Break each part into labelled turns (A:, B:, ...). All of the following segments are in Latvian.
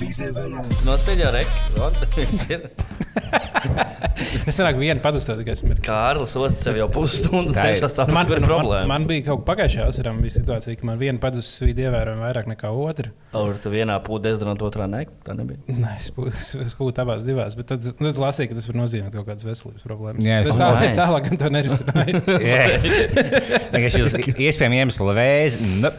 A: nicely. Nospēļ jau rekordu.
B: Es sanāku vienu padustu tikai. esmu ir.
A: Kārlis Ostas jau pusstundu
C: Tā
A: cenšas saprast,
B: Man,
A: kur ir
B: man,
A: problēma.
B: man bija kaut kā pagājušajā vasarā bija situācija, ka man viena padustu vidi ievērojami vairāk nekā otra.
A: Ar tu vienā pūdē dezodorant, otrā nē, tā nebija.
B: Nē, es būtu- es būtu abās divās, bet tad, nu, tad lasīju, ka tas var nozīmēt kaut kādas veselības problēmas.
C: Jā,
B: es, tā,
A: nice.
B: es tālāk gan to nerisināju.
C: Vienkārši šis iespējams iemesls vēzi. Nu,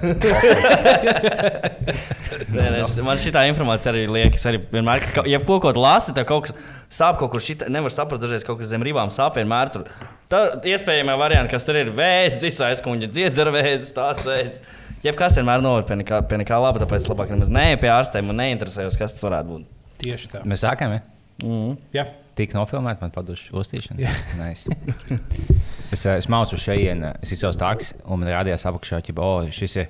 A: Nē, nē, es- Man šī informācija arī liekas, arī vienmēr, ka, ja kaut ko lasi, tad kaut kas sāp kaut kur šitā, nevar saprast, dažreiz kaut kas zem rībām sāp vienmēr. Tur. Tā iespējamā varianta, kas tur ir vēzis, aizkuņa dziedzera vēzis, tās vēzis. Jebkas vienmēr noved pie nekā, pie nekā laba, tāpēc labāk nemaz neej pie ārstiem un neinteresējos, kas tas varētu būt.
B: Tieši tā.
C: mēs sākām, ja?
A: Mm.
B: Jā.
C: Tik nofilmēta, man padodas uztīšana.
B: Jā.
C: Nice. es, eh, es mācu šeit, es izsaucu taksi, un man rādījās apakšā, ka oh, šis ir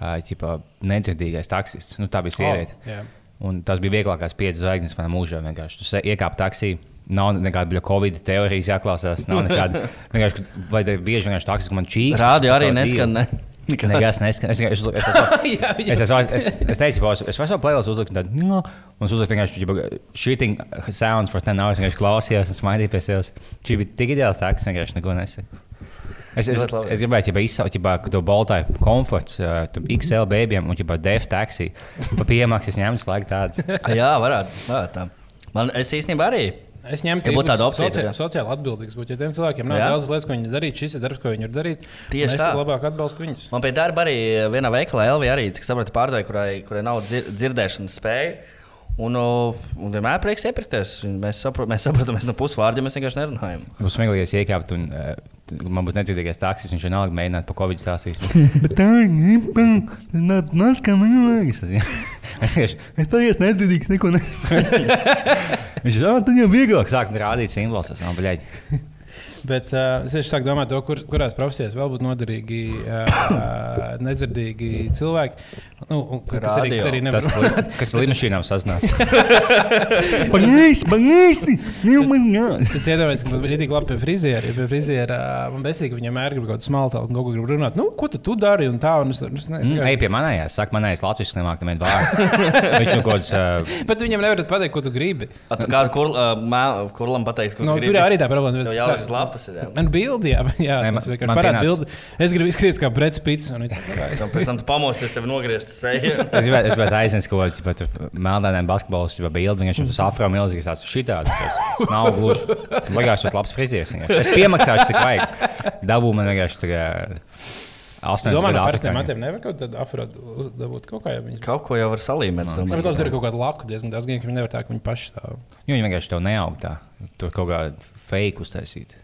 C: uh, nedzirdīgais taksists. Nu, tā bija sieviete.
B: Jā.
C: Un tas bija vieglākais piecas zvaigznes manā mūžā. Vienkārši. Tu iekāp taksī, nav nekāda covid teorijas jāklausās. Nav nekāda. Vienkārši, vai te bieži vienkārši taksis, ka man čīks.
A: Rādio arī neskan. Ne?
C: Neskan. Es, es, es, es, es, es, es, teicu, ka es varu playlist uzlikt tādu, no, un uzliku vienkārši shooting sounds for 10 hours, vienkārši klausījos un smaidīju pie sevis. Šī bija tik ideāls taksis, vienkārši neko nesaku. Es, es, es gribēju, ja izsaukt to baltāju komforts, uh, XL bēbiem un ja def taksi. Pa piemaksas ņemts laiku tāds.
A: Jā, varētu. varētu tā. Man, es īstenībā arī.
B: Es ņemtu
A: Ja tad jā.
B: sociāli, sociāli atbildīgs. Būt, ja tiem cilvēkiem nav
A: Jā.
B: daudz lietas, ko viņi darīt, šis ir darbs, ko viņi var darīt.
A: Tieši tā.
B: labāk atbalstu viņus.
A: Man pie darba arī vienā veikalā LV arī, cik saprotu, pārdevēja, kurai, kurai nav dzir dzirdēšanas spēja. Un, un vienmēr prieks iepirkties. Mēs, sapro, mēs saprotam, mēs no pusvārdiem mēs vienkārši nerunājam.
C: Būs smieklīgi, ja iekāpt un uh, man būtu nedzirdīgais taksis. Viņš vienalga mēģinātu par covid stāstīt. Bet tā ir monēta. Es vienkārši, es paies nedzirdīgs, neko nesaprotu. Viņš ir, ah, tad jau vieglāk sākt rādīt simbolus.
B: Bet uh, es tieši sāku domāt, to, kur, kurās profesijās vēl būtu noderīgi uh, nedzirdīgi cilvēki. Nu, un kas arī, kas arī nevar
C: Tas, li- kas lidmašīnām sazinās. Pagaisi, pagaisi!
B: Es iedomājos, ka man bija tik labi pie friziera. Ja pie friziera man besīgi, ka viņam ir kaut kāda smalta un kaut ko grib runāt. Nu, ko tu, tu dari? Un tā, un es, es, ne, es,
C: Mm, Ej pie manējās, saka, manējās latviešu nemāk tam vārdu. Viņš nu kaut kāds. Uh,
B: Bet viņam nevar pateikt, ko tu gribi.
A: A, tu kādu kur, uh, mē- kurlam pateiks, ko
B: Nu,
A: tu
B: tur arī tā problēma.
A: Tev
B: bet
A: jau
B: es-
A: ir lapas. ir, jā.
B: Man bildi, jā, jā
C: Nē, man,
B: vienkārši parāda bildi. Es gribu izskatīties kā Brits Pits. un viņš-
A: Tam Pēc tam tu pamosties, tev nogriezt seju.
C: Es gribētu, es gribētu aiziet kaut kādā melnēnām basketbolos, jau bildi. Viņam tas afro milzīgs, tāds šitāds. Tas nav gluži. Bagāžs, tas labs frizieris. Es piemaksāšu, cik vajag. Dabū man vienkārši 8
B: Domāju,
C: gadu
B: parastiem matiem nevar kaut kādu afrodu dabūt kaut kā. Ja viņas...
A: Kaut ko jau var salīmēt. es domāju.
B: bet tur ir kaut kāda laku diezgan daudz, gan, ka viņi nevar tā, ka viņi paši stāv.
C: Jo viņi vienkārši tev neaug tā. Tur kaut kāda fake uztaisīt.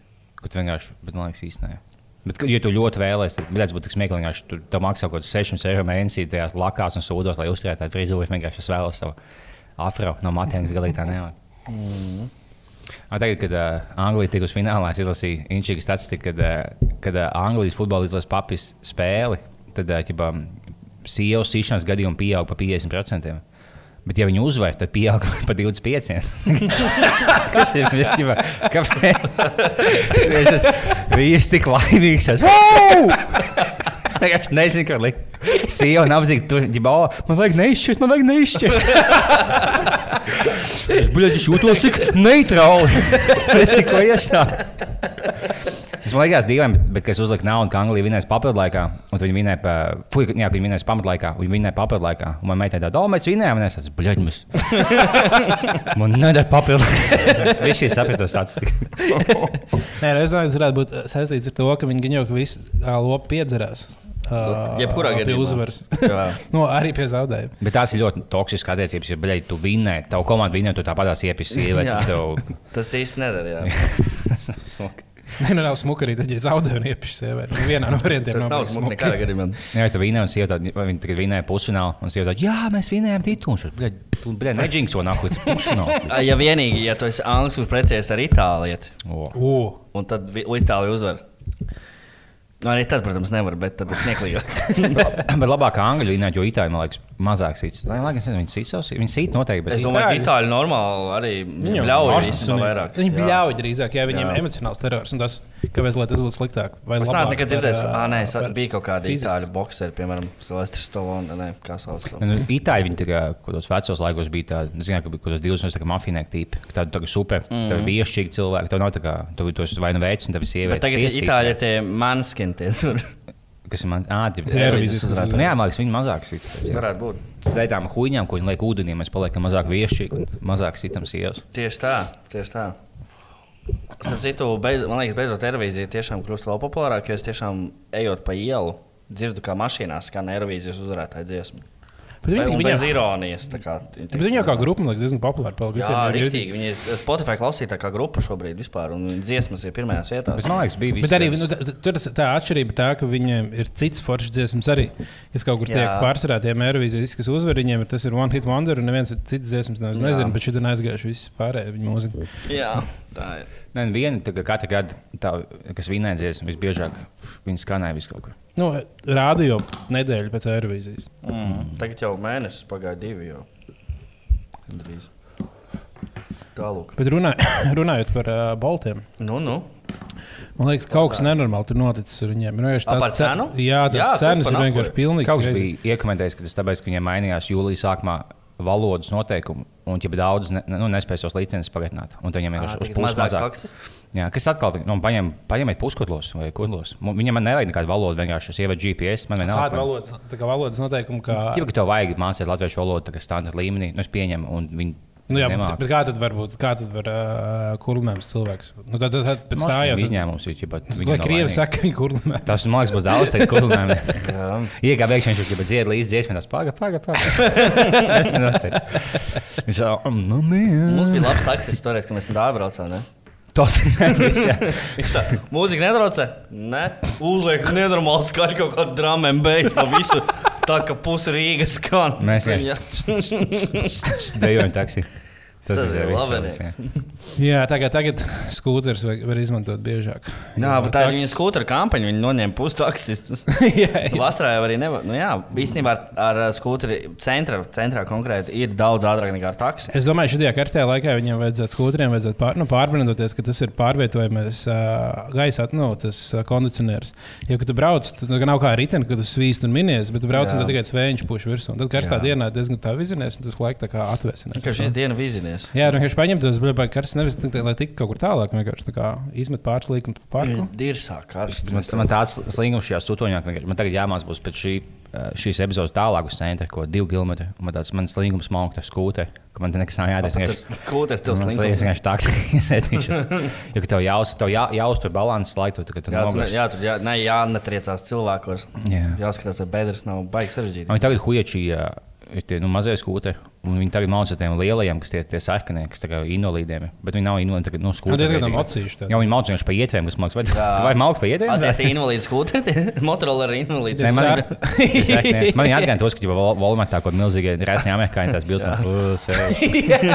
C: Tu vienkārši, bet man liekas, īstenībā. Bet, ja tu ļoti vēlēsies, tad tas būtu smieklīgi. Tu tev maksā kaut kāds 600 eiro mēnesī tajās lakās un sūdos, lai uzturētu tādu frizūru. Vienkārši es vēlos savu afro no matiem, kas galīgi tā nevar. Mm. Tagad, kad uh, Anglija tika uz finālā, es izlasīju inčīgu statistiku, kad, uh, kad uh, Anglijas futbola izlases papis spēli, tad uh, ķipa, sievas sīšanas gadījumi pieauga pa 50%. Bet, ja viņi uzvar, tad pieaug par 25. Kas ir ģipa, kāpēc? Viņš ir tik laimīgs. Es vienkārši nezinu, kur likt. Sieva nabadzīga tur, ģipa, oh, man vajag neizšķirt, man vajag neizšķirt. Bļaļ, es jūtos tik neitrāli. es neko iesāku. Es man liekas, dīvaini, bet, bet kad es uzliku naudu, ka Anglija vinnēs papildu laikā, un viņi vinnēja, pa, fuj, jā, viņi vinnēs pamatlaikā, un viņi vinnēja papildu laikā, un man meitene tāda, oh, mēs vinnējām, un es tādu, bļaļ, mēs. man nedara papildu. es biju šī sapratos statistiku.
B: Nē, nu, es domāju, tas varētu būt saistīts ar to, ka viņi gan jau visi lopi piedzerās. ā,
A: Jebkurā gadījumā.
B: uzvaras.
A: Jā.
B: nu, arī pie zaudējuma.
C: Bet tās ir ļoti toksiskas attiecības. Ja, bļaļ, tu vinnēji, tavu komandu vinnēji, tu tāpatās iepisi.
A: Tas īsti nedara.
B: Nē, nu nav smuka arī tad, ja zaudēju un iepišu sievieti. Nu, Vienā no variantiem
A: Tas nav
B: baigi
A: smuki nekādā gadījumā.
C: Jā, tu vinnēji, un sieva tāda, vai viņi tagad vinnēja pusfinālu, un sieva tāda, jā, mēs šeit, Bļaļ, tu, bļaļ, neģings vēl nāk līdz pusfinālu.
A: Ja vienīgi, ja tu esi anglis, kurš precējies ar itālieti,
C: O.
B: U.
A: un tad Itālija uzvar. Nu, Arī tad, protams, nevar, bet tad tas smieklīgāk.
C: Bet labāk angļu vinnēt, jo itāļi, man liekas, mazāk sīts. Lai gan es nezinu, viņi sīt savus, viņi sīt noteikti. Bet
A: Es domāju, ka
B: Itāļi-
A: normāli arī no
B: un-
A: vairāk.
B: Viņi
A: Jā.
B: bļauj drīzāk, ja viņiem ir emocionāls terors. Un tas, Kāpēc lai tas būtu sliktāk? Vai
A: Es neesmu nekad dzirdējis, ka nē, es
B: par-
A: bija kaut kādi
B: fiziski?
A: itāļu boxeri, piemēram, Silvestris Stallone, ne, kā sauc to.
C: Nu, Itāļi viņi kaut kādos vecos laikos bija tādi, zinu, ka bija kaut kādos divos no mafijnieku tipi. Tādi tā super, mm. tādi viešķīgi cilvēki. Tev nav tā kā, tu tos vai nu veids, un tev ir
A: Bet
C: sieviete.
A: tagad itāļi ir tie manskini,
C: Kas ir mans?
B: Televīzijas
A: uzrādītāji.
C: Nu, jā, man liekas, viņi mazāk sit.
A: varētu būt.
C: Tādām huīņām, ko viņi liek ūdenī, mēs paliekam mazāk viešķīgi un mazāk sitam sievas.
A: Tieši tā, tieši tā. Starp citu, beidz, man liekas, beidzot Eirovīzija tiešām kļūst vēl populārāka, jo es tiešām ejot pa ielu, dzirdu, kā mašīnās skan Eirovīzijas uzvarētāja dziesma.
B: Bet viņi, viņi,
A: bez ironijas. tā Kā,
B: bet viņi jau kā grupa, man liekas, diezgan populāri palikusi.
A: Jā, rīktīgi. Viņi ir Spotify klausītāja grupa šobrīd vispār, un viņu dziesmas ir pirmajās vietās.
C: Bet man liekas, bija
B: Bet arī nu, tā- tur tā atšķirība ir tā, ka viņiem ir cits foršs dziesmas arī. Kas kaut kur
A: Jā.
B: tiek pārsvarētiem Eirovīzijas, kas uzvar viņiem, ir tas ir One Hit Wonder, un neviens cits dziesmas nav. Es nezinu, bet ir aizgājuši visi pārējie viņa mūzika.
A: Jā, tā ir.
C: Nē, viena tā kā katru gadu, tā, kas vinēja dziesmu, visbiežāk viņa skanēja vis kaut kur.
B: Nu, rādio nedēļu pēc Eirovīzijas.
A: Mm. Tagad jau mēnesis pagāja divi. Jau. Gandrīz. Tālāk.
B: Bet runāj, runājot par uh, Baltiem.
A: Nu, nu.
B: Man liekas, kaut kas nenormāls tur noticis ar viņiem.
A: Par
B: tās ce-
A: cenu?
B: Jā, tās
A: Jā, tas
B: cenas
A: par
B: ir vienkārši pilnīgi.
C: Kaut kas bija iekomentējis, ka tas tāpēc, ka viņiem mainījās jūlijā sākumā valodas noteikumi, un ja daudz ne, nu, nespēja tos licences pagarināt, un tad viņiem vienkārši uz pusi
A: mazāk
C: mazāk. Jā, kas atkal nu, paņem, paņemiet puskotlos vai kurlos. Mu- Viņam man nevajag nekādu valodu, vienkārši es ievedu GPS. Man vienalga.
B: Kāda valodas, tā kā valodas noteikumi, kā.
C: Ja tev vajag mācīt latviešu valodu, tā kā standarta līmenī, nu es pieņemu,
B: Nu, jā,
C: nemāca.
B: bet, bet kā tad var būt? Kā tad var uh, kurlināms cilvēks? Nu, tad, tad, tad pēc tā jau tas
C: izņēmums ir. ķipa, viņi
B: krievi saka, ka viņi kurlinā.
C: Tas man liekas, būs daudz teikt, kurlinājumi.
A: Jā.
C: Iekā beigās viņš jau dzied līdzi dziesmai, tas paga, paga, paga. Tas nenotiek. Viņš jau, "Mm, nu,
A: Mums
C: nē.
A: bija labs taksis toreiz, kad mēs dārba braucām. Ne?
C: Tas ir
A: tā, mūzika netraucē. Nē, uzliek nenormāli skaļi kaut kādu drāmu un beigas pa visu. Tā kā pusi Rīgas skan.
C: Mēs
A: Jā.
C: dejojam taksi. Tas,
A: Tas ir labenieks.
C: jā.
B: Tagad, tagad skūters var, var izmantot biežāk.
A: Jā, bet tā ir viņa skūpstūra kampaņa. Viņa noņēma pusi taksistus.
B: jā, jā.
A: Vasarā jau arī nevar. Nu, jā, īstenībā ar, ar skūpstūru centra, centrā konkrēti ir daudz ātrāk nekā ar taksi.
B: Es domāju, ka šajā karstajā laikā viņiem vajadzētu skūteriem vajadzētu pār, nu, pārbrīvoties, ka tas ir pārvietojamais uh, gaisa, nu, tas uh, kondicionieris. Jo, kad tu brauc, tad nav kā riteni, kad tu svīst un minies, bet tu brauc un
A: Jā.
B: tad tikai svējš puš virsū. Un Tad karstā
A: Jā.
B: dienā diezgan tā vizinies, un tu visu laiku tā kā atvesinies.
A: Kā šīs dienas vizinies.
B: Jā, nu, vienkārši paņemt tos karstas, nevis lai tiktu kaut kur tālāk, vienkārši tā kā izmet pāris līkumus pa parku.
A: Ir sāk karsts.
C: Man, man tāds slīgums šajā sutoņā, man tagad jāmācās būs pēc šī, eh, šīs epizodes tālāk uz centra, ko divi kilometri. Un Man tāds man slīgums skūteri, ka man te nekas nav jādara.
A: Tas kūtis tev
C: Tas
A: slinko.
C: vienkārši tāds, ka tev jāuz- tev jā, jāuztur balanss kad tu
A: tur,
C: nogurs.
A: jā, tur jā, ne, jānetriecās cilvēkos.
C: Jā.
A: Jāskatās, vai bedres nav baigi sarežģīti.
C: Viņi tagad huiečī ir tie nu, mazie skūteri, un viņi tagad mācās tiem lielajiem, kas tie, tie sekanie, kas tagad ir invalīdiem. Bet viņi nav invalīdi, tagad no
B: Nu,
C: skūteriem.
B: diezgan tam acīši.
C: Jā, viņi mācās vienkārši pa ietvēriem, kas mācās. Vai, vai mācās pa ietvēriem?
A: Atcerieties, invalīds skūpstūri, Motorola ir invalīds.
C: Nē, man, man viņa atgādina tos, ka jau Volmatā kaut kādā milzīgā resnī amerikāņu tās bildes.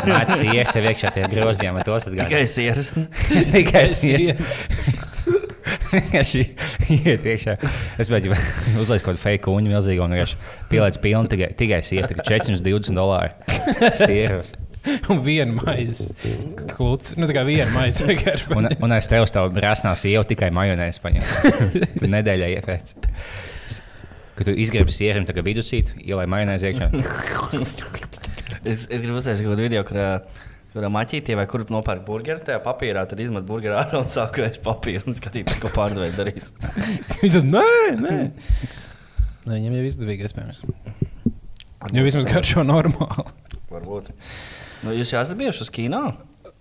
C: Nāc, ies sev iekšā tie grozījumi, tos atgādina.
A: Tikai sieras.
C: Tikai ies. Vienkārši iet iekšā. Es biju uzlaicis kaut kādu fake kuņu milzīgu un vienkārši pielaicis pilnu tikai, tikai tikai 420 dolāru sieros.
B: Un viena maisa klūcis. Nu, tā kā viena maisa vienkārši.
C: Un, un aiz tevis tā brāznā sieva tikai majonēs paņem. Tu nedēļā iefēc. Kad tu izgriebi sieru, tā kā vidusīt, ielai majonēs iekšā.
A: Es, es gribu uzsākt kaut kādu video, kur, ā, kur maķītie vai kur nopērk burgeru, tajā papīrā tad izmet burgeru ārā un sāk ēst papīru un skatīties, ko pārdevēja darīs.
B: Viņi tad, nē, nē. Nē, viņam jau izdevīgi, iespējams. Jo vismaz garšo normāli.
A: Varbūt. Nu, jūs jau esat bijuši uz kino?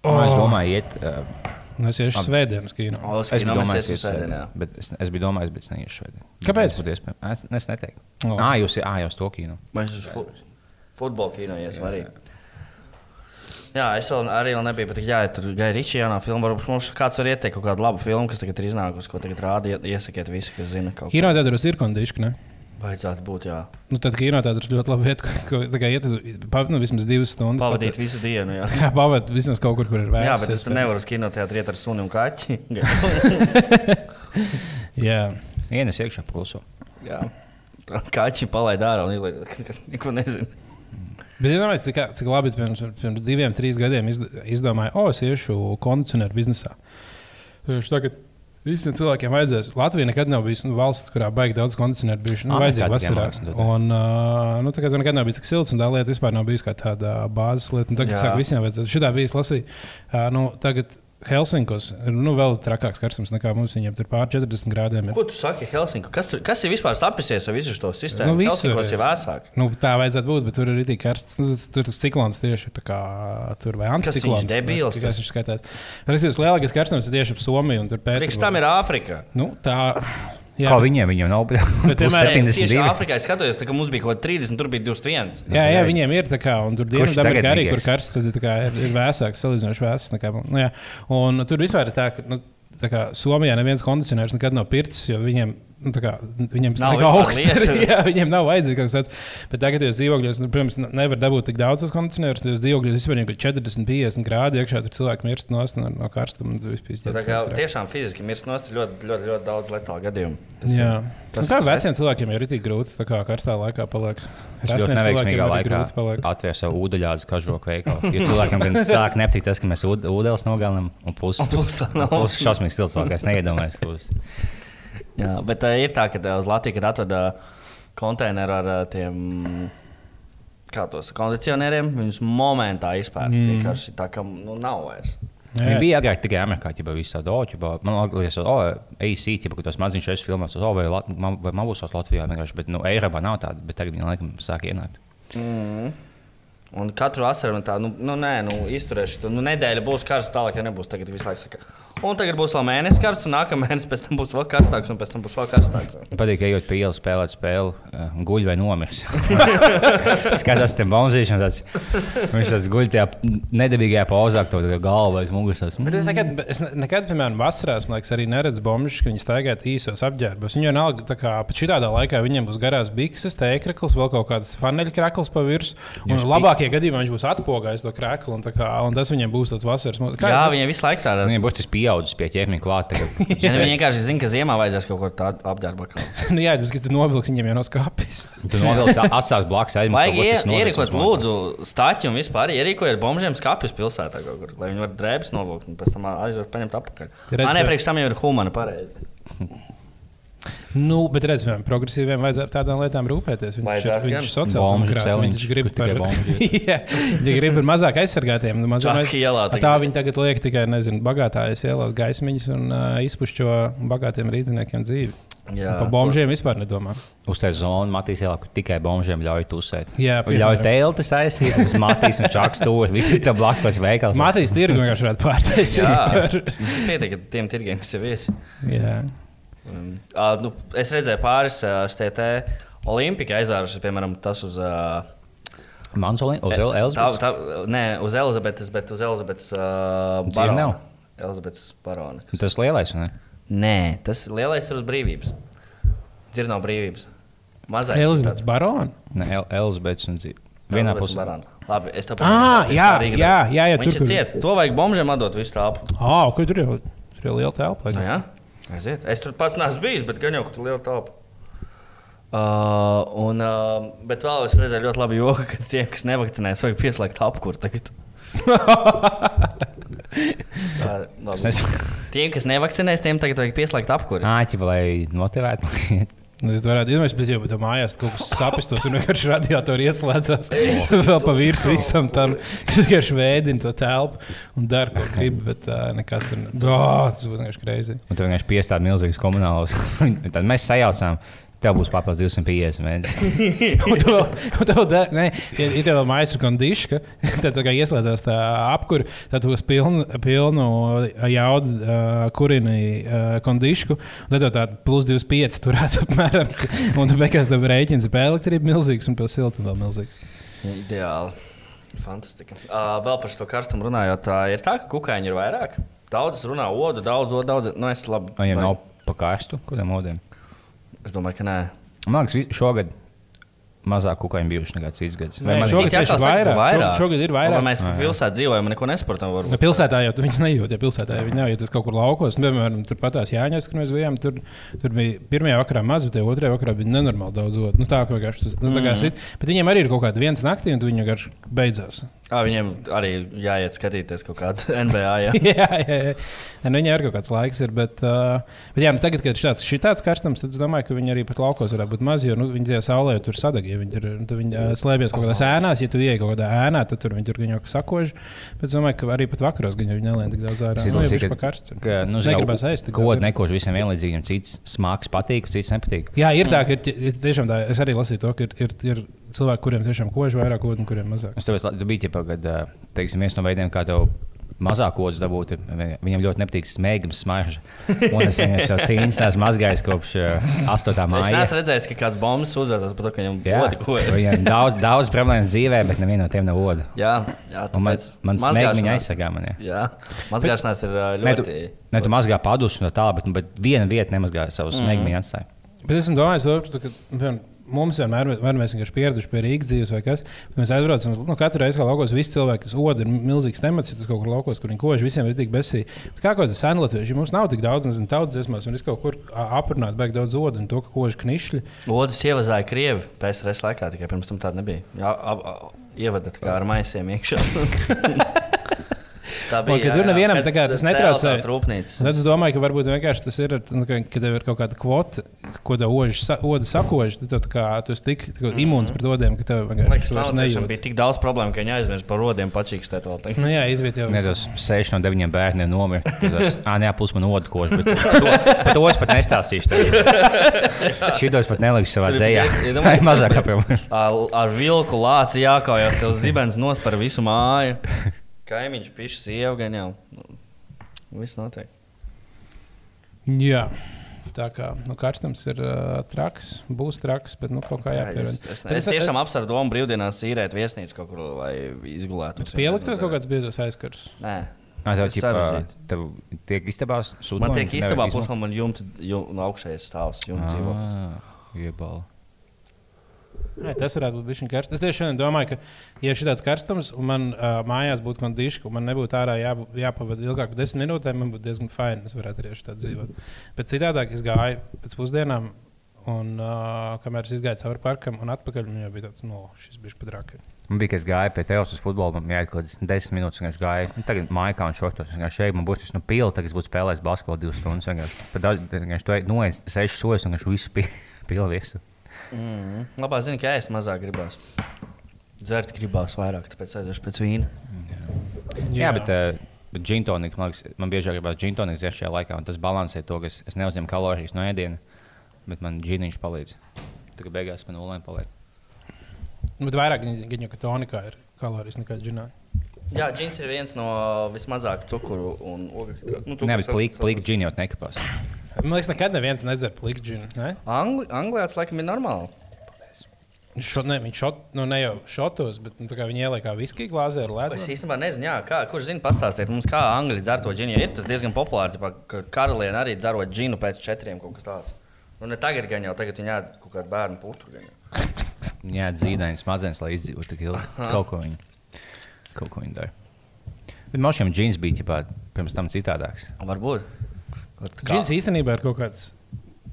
C: Oh. Es domāju, iet. Uh,
B: Nu, es iešu svētdienas kino.
A: O, uz
C: es
A: kino
C: biju
A: mēs
C: domājis,
A: iesim
C: iet
A: svētdien,
C: svētdien, bet es, es biju domājis, bet es neiešu šodien.
B: Kāpēc?
C: Iespējams. Es, es neteiktu. Oh. Ah, jūs uz to kino.
A: Mēs uz fu futbola kino iesim arī. Jā, es vēl, arī vēl nebiju, bet jā, tur gāja Ričija jaunā filma. Varbūt mums kāds var ieteikt kaut kādu labu filmu, kas tagad ir iznākusi, ko tagad rāda. Iesakiet visi, kas zina kaut ko.
B: Kino teātros ir kondiški, ne?
A: Vajadzētu būt, jā.
B: Nu, tad kino teātros ļoti labi vieta, ko kā iet, pa, nu, vismaz divas stundas.
A: Pavadīt visu dienu, jā.
B: Jā, pavadīt vismaz kaut kur, kur ir vērts.
A: Jā, bet es tur nevaru uz kinoteātri iet ar suni un kaķi.
B: Jā.
C: Ienes iekšā plusu.
A: Jā. Kaķi palaid ārā un ieliek, ka neko nezinu.
B: Bet iedomājieties, cik, cik labi es pirms, pirms diviem, trīs gadiem izd- izdomāju, o, es iešu kondicionēru biznesā. Tagad Visiem cilvēkiem vajadzēs. Latvija nekad nav bijusi nu, valsts, kurā baigi daudz kondicionēru bijuši. Nu,
C: tikai
B: vasarā.
C: jā.
B: Un, uh, nu, tur nekad nav bijis tik silts, un tā lieta vispār nav bijusi kā tāda bāzes lieta. Un Tagad sāk visiem vajadzētu. Šitā bija lasīja. Uh, nu, tagad Helsinkos ir nu, vēl trakāks karstums nekā mums. Viņiem tur pār 40 grādiem. Ir.
A: Ko tu saki, Helsinku? Kas, tur- kas ir vispār sapisies ar visu šo sistēmu?
B: Nu,
A: Helsinkos
B: ir.
A: ir vēsāk.
B: Nu, tā vajadzētu būt, bet tur ir arī karsts. Nu, tas- tur tas ciklons tieši ir kā tur vai
A: Kas viņš
B: anticiklons.
A: debils tas?
B: viņš skaitās. Lielākais karstums ir tieši ap Somiju un tur pēc
A: Priekš tam ir Āfrika.
B: Nu, tā.
C: Jā. Kā viņiem, viņiem nav
B: Bet, piemēram,
A: Nē, Tieši
C: 72.
A: Āfrikā es skatījos, tā, ka mums bija kaut kāda 30, tur bija 21.
B: Jā, jā, viņiem ir tā kā, un tur dienvidā ir arī, kur karsts, kā ir, ir vēsāks, salīdzinoši vēsāks. nekā. Nu, jā. un tur vispār ir tā, ka nu, tā kā Somijā neviens kondicionērs nekad nav pircis, jo viņiem. Nu, tā kā, viņiem tas
A: Nav
B: augsts. jā, viņiem nav vajadzīgs kaut kas tāds. Bet tagad, kad jūs dzīvokļos, nu, protams, ne- nevar dabūt tik daudz tos kondicionierus. Jūs dzīvokļos vispār ir 40, 50 grādi iekšā, tur cilvēki mirst no, no karstuma. tur vispār
A: Nu, tiešām fiziski mirst nost ir ļoti, ļoti, ļoti daudz letālu gadījumu. Tas
B: Jā,
A: ir-
B: tas
A: tas
B: kā
A: ir-
B: veciem cilvēkiem ir tik grūti, tā kā karstā laikā paliek.
C: Es ļoti neveiksmīgā laikā atvēru savu ūdeņādu kažoku veikalu. Jo cilvēkam gan sāk nepatikt tas, ka mēs ūd- ūdeles nogalinām, un
A: tā nav.
C: plus šausmīgs stils, kā es neiedomājos.
A: Jā, bet uh, ir tā, ka uh, uz Latviju, kad atveda konteineru ar uh, tiem. Kā tos kondicionieriem, viņus momentā izpērk. Mm. Vienkārši tā, ka nu, nav vairs.
C: Viņi bija agrāk tikai Amerikā, ja bija tāda oķa. Man liekas, ka oh, AC, ja tas maziņš es filmās, oh, vai, Lat- man, vai tas Latvijā vienkārši, bet nu, Eiropā nav tāda, bet tagad viņi laikam sāk ienākt.
A: Mm. Un katru vasaru man tā, nu, nu nē, nu, izturēšu. to. Nu, nedēļa būs karsta, tālāk, ja nebūs. Tagad visu laiku saka. Un tagad būs vēl mēnesis karsts, un nākamā mēnesis pēc tam būs vēl karstāks, un pēc tam būs vēl karstāks.
C: Man patīk, ka ejot pie ielas, spēlēt spēli, uh, guļ vai nomirs. Skatās, tam bonzīšana, tāds, viņš tāds guļ tajā nedabīgajā pauzā, to galvu aiz muguras. tāds,
B: Bet
C: mm.
B: es nekad, es ne- nekad, piemēram, vasarās, man liekas, arī neredzu bombardus, ka viņi staigā īsos apģērbos. Viņu vienalga, tā kā pat šādā laikā viņiem būs garās bikses, tēkrakls, vēl kaut kāds faneļa krakls pa virsmu. Un labākajā gadījumā viņš būs atpogājis to kraklu, un, tā kā, un tas viņiem būs tāds vasaras mūzikas.
A: Jā, viņiem visu laiku tāda.
C: Viņam būs tas pieaudzis pie ķēpņa klāt. tagad.
A: Ja viņi vienkārši zina, ka ziemā vajadzēs kaut ko tādu apģērbu.
B: nu, jā, bet, tu novilksi viņiem jau no skāpjas.
C: Tu novilci atstās blakus aizmugurē.
A: Vajag ie- ierīkot, lūdzu, stāķi un vispār ierīkojiet bombžiem skāpjus pilsētā, kaut kur, lai viņi varētu drēbes novilkt un pēc tam aiziet paņemt atpakaļ.
B: Redz,
A: Man nepriekš tam jau ir humana pareizi.
B: Nu, bet redzam, progresīviem vajadzētu tādām lietām rūpēties. Viņš,
A: Vajadzētu
B: viņš ir sociāldemokrāts. Viņš grib par, Jā, viņš grib par mazāk aizsargātiem. Mazāk,
A: Čaki ielā
B: tā viņi tagad liek tikai nezinu, bagātājas ielās gaismiņas un uh, izpušķo bagātiem rīzniekiem dzīvi.
A: Jā,
B: Par bombžiem vispār nedomā.
C: Uz tā zonu Matīs ielā, kur tikai bombžiem ļauj tusēt.
B: Jā,
C: Un ļauj
B: piemēram.
C: teltis aizsīt, uz Matīs un Čaks tur. Visi ir tā blakus pēc veikals.
B: Matīs tirgu vienkārši varētu pārtaisīt.
A: Pietiek ar tiem tirgiem, kas jau ir.
B: Jā.
A: Um, uh, nu, es redzēju pāris uh, STT Olimpika aizvārušas, piemēram, tas uz. Uh,
C: Mansolī, uz
A: tā,
C: Elzabetes.
A: tā, nē, uz Elizabetes, bet uz Elizabetes uh, barona. Elizabetes barona.
C: Tas lielais, ne?
A: Nē, tas lielais ir uz brīvības. Dzird nav brīvības. Mazais.
B: Elizabetes barona.
C: Ne, El Elzabetes un dzīve. Vienā
A: Elizabetes
C: pusē.
A: Labi, es tev
B: Ā, jā, jā, jā, jā, tur,
A: ir
B: kur-
A: ciet. To vajag bombžiem atdot visu tāpu.
B: Ah, ko tur jau tur jau liela telpa.
A: Jā, aiziet. Es tur pats neesmu bijis, bet gan jau, tur liela tāpa. Uh, un, uh, bet vēl es redzēju ļoti labu joku, ka tie, kas nevakcinējas, vajag pieslēgt apkuru tagad. Tā, labi.
C: Es.
A: Tiem, kas nevakcinējas, tiem tagad vajag pieslēgt apkuru.
C: Āķi, lai motivētu.
B: Nu, es varētu iedomāties, bet jau tā mājās kaut kas sapistos un vienkārši radiatori ieslēdzās. Vēl pa virsmu visam tam. Viņš vienkārši vēdina to telpu un dara, ko grib, bet uh, nekas tur nav. Oh, tas būs vienkārši greizi.
C: Un tur vienkārši piestāda milzīgs komunāls. Tad mēs sajaucām. Tev būs papildus 250 mēnesis.
B: Un tu vēl, un tev da, ne, ja, ja tev vēl mājas ir kondiška, tad tā kā ieslēdzās tā apkura, tad tu uz pilnu, pilnu jaudu uh, kurini uh, kondišku, un tad tev tā plus 25 turās apmēram. Un tu beigās tev rēķins ir par elektrību milzīgs un par siltumu vēl milzīgs.
A: Ideāli. Fantastika. Uh, vēl par šo karstumu runājot, tā ir tā, ka kukaiņi ir vairāk. Daudz runā odu, daudz odu, daudz. Nu, es labi.
C: Viņam nav pakāstu, kādiem modiem.
A: Es domāju, ka nē.
C: Man liekas, šogad mazāk kukaiņu bijuši nekā cits gads.
B: Nē,
C: man-
B: šogad
A: atkal saka, ka
B: vairāk. Šogad- šogad ir vairāk.
A: Un Mēs pilsētā dzīvojam, un neko nesportam.
B: Nu,
A: Varbūt.
B: pilsētā jau tu viņus nejūti. Ja pilsētā jau viņi nav, ja tas kaut kur laukos, nu, piemēram, tur patās Jāņos, kur mēs bijām, tur, tur bija pirmajā vakarā maz, bet otrajā vakarā bija nenormāli daudz. Nu, tā, ka vienkārši tas nu, tā kā
A: Mhm.
B: sit. Bet viņiem arī ir kaut kāda viens naktī, un viņi vienkārši beidzās.
A: Ah, viņiem arī jāiet skatīties kaut kādu NBA. Jā.
B: jā, jā, jā. Nu, viņai arī kaut kāds laiks ir. Bet, uh, bet jā, nu, tagad, kad ir šis tāds karstums, tad es domāju, ka viņi arī pat laukos varētu būt mazi. Jo nu, viņi tajā saulē jau tur sadeg. Ja viņi, ir, nu, viņi uh, slēpjas kaut kādās ēnās, ja tu ieej kaut kādā ēnā, tad tur viņi tur gan jau sakož. Bet es domāju, ka arī pat vakaros viņi nelien tik daudz ārā.
C: Es
B: Nu, jau
C: ka-
B: pa karsts.
C: ka, nu,
B: Negribas
C: Ko
B: daudz.
C: nekož visiem vienlīdzīgi, viņam cits smags patīk, cits nepatīk.
B: Jā, ir tā, ka ir, ir tiešām tā. Es arī lasīju to, ka ir, ir, ir cilvēki, kuriem tiešām kož vairāk, un kuriem mazāk.
C: Es tev biju ģipa, kad, ā, teiksim, viens no veidiem, kā tev mazāk odus dabūt, ir, vi- viņam ļoti nepatīk smēķis, smarža. Un es viņam jau cīnījos, neesmu mazgājis kopš ā, 8.
A: Es
C: māja.
A: neesmu redzējis, ka kāds bombas sūdzētas par to, ka viņam
C: Jā,
A: goda ko ir.
C: viņam daudz, daudz problēmu dzīvē, bet neviena no tiem nav oda.
A: Jā, jā
C: man,
A: tāpēc
C: man smēķis viņa aizsargā mani.
A: Jā, mazgāšanās ir ā,
C: Nē, tu,
A: ļoti.
C: ne, tu mazgā padus un tā bet, nu, bet viena vieta nemazgā savu smēķi, viņa atstāja.
B: Bet es domāju, to, ka piemēram, mums vienmēr vai mēs vienkārši pieraduši pie Rīgas dzīves, vai kas. bet Mēs aizbraucam, nu, katru reizi, kad laukos visi cilvēki, tas oda ir milzīgs temats, ja tas kaut kur laukos, kur viņi kož, visiem ir tik besī. Bet Kā kaut kāda sena latvieša, mums nav tik daudz, nezinu, tautas dziesmās, un es kaut kur ā, aprunātu beig daudz odu, un to, ka kož knišļi.
A: Odus ievazāja Krievi PSRS laikā, tikai pirms tam tāda nebija. Jā, ap, ap, ievada tā kā ar maisiem iekšā. tā
B: Un, ka tur nevienam tā kā tas netraucē.
A: Tās rūpnīcas.
B: Un Tad es domāju, ka varbūt vienkārši tas ir, nu, ka, kad tev ir kaut kāda kvota, ko tev sa, oda sakož, tad tā kā, tu esi tik tā kā imūns pret odiem, ka tev vienkārši
A: tas
B: nejūt.
A: bija tik daudz problēmu, ka viņi aizmirst par rodiem pačīkstēt vēl. tagad.
B: Nu, jā, izviet jau.
C: Ne, tas 6 no 9 bērniem nomira. Ā, nē, plus man odu koši. Bet to, par to es pat nestāstīšu. Šitos pat nelikšu savā dzējā.
A: iedomājies,
C: Mazāk.
A: Ar, ar vilku lāci jākaujas, tev zibens nos par visu māju. Kaimiņš pišķi sievu gan jau. Nu, Viss notiek.
B: Jā. Tā kā nu, karstums ir uh, traks, būs traks, bet nu, kaut kā
A: Jā,
B: jāpierod.
A: es, es,
B: Bet
A: es tiešām apsveru domu brīvdienās īrēt viesnīcu kaut kur, lai izgulētu.
B: Pieliktos kaut kāds biezos aizkars.
A: Nē.
C: Nā, tev,
A: sarežģīti.
C: tev tiek istabās sūta.
A: Man tiek īstenībā pusmā, man jumta, jum, no augšējas stāvs, jumta dzīvoklis.
B: Nē, tas varētu būt bijis karsts. Es tieši domāju, ka, ja ir šāds karstums, un man uh, mājās būtu kondiška, un man nebūtu ārā jā, jāpavada ilgāk par desmit minūtēm, man būtu diezgan fini. Es varētu arī šādi dzīvot. Bet citādāk es gāju pēc pusdienām, un uh, kamēr es gāju cauri parkam un atpakaļ, man jau bija tāds, no, šis bija pat raka.
C: Man bija, ka es gāju pie tevis uz futbolu, man jāiet kaut kādas desmit minūtes. Viņš gāja, nu, tagad mājā un šotos. Viņš šeit man būtu no pila, tagad es būtu spēlējis basketbolu divas stundas. Vienkārši. Tad Viņš to noies sešas sojas un viņš visu pi- pila visu.
A: Mm. Labāk zini, ka ēst mazāk gribās. Dzert gribās vairāk, tāpēc aiziešu pēc vīna.
C: Jā, jā bet, uh, bet džintoniks, man, liekas, man biežāk gribās džintoniks dzert šajā laikā. un Tas balansē to, ka es, es neuzņemu kalorijas no ēdiena, bet man džiniņš palīdz. Tagad beigās man nulēm paliek.
B: Bet vairāk viņa ka tonikā ir kalorijas nekā džinā.
A: Jā, džins ir viens no vismazāk cukuru un ogļu. Nu,
C: Nē, bet plīgi plik džini jau nekapās.
B: Man liekas, nekad neviens nedzer pliku džinu. Ne?
A: Angli, Anglijā tas laikam ir normāli.
B: Šo, ne, viņš šot, nu, ne jau šotos, bet nu, tā kā viņi ieliek kā viskiju glāzē ar ledu.
A: Es īstenībā nezinu, jā, kā, kurš zina, pastāstiet mums, kā angļu dzer to džinu. Jo Ir tas diezgan populāri, tīpā, ka karaliene arī dzerot džinu pēc četriem kaut kas tāds. Nu, ne tagad gan jau, tagad viņi ēd kaut kādu bērnu putru. gan jau.
C: Jā, dzīvnieks smadzenes, lai izdzīvotu tik ilgi. Kaut ko viņi, kaut ko viņi dara. Bet man šiem džins bija ģipā, pirms tam citādāks.
A: Varbūt. Kā-
B: Džins īstenībā ir kaut kāds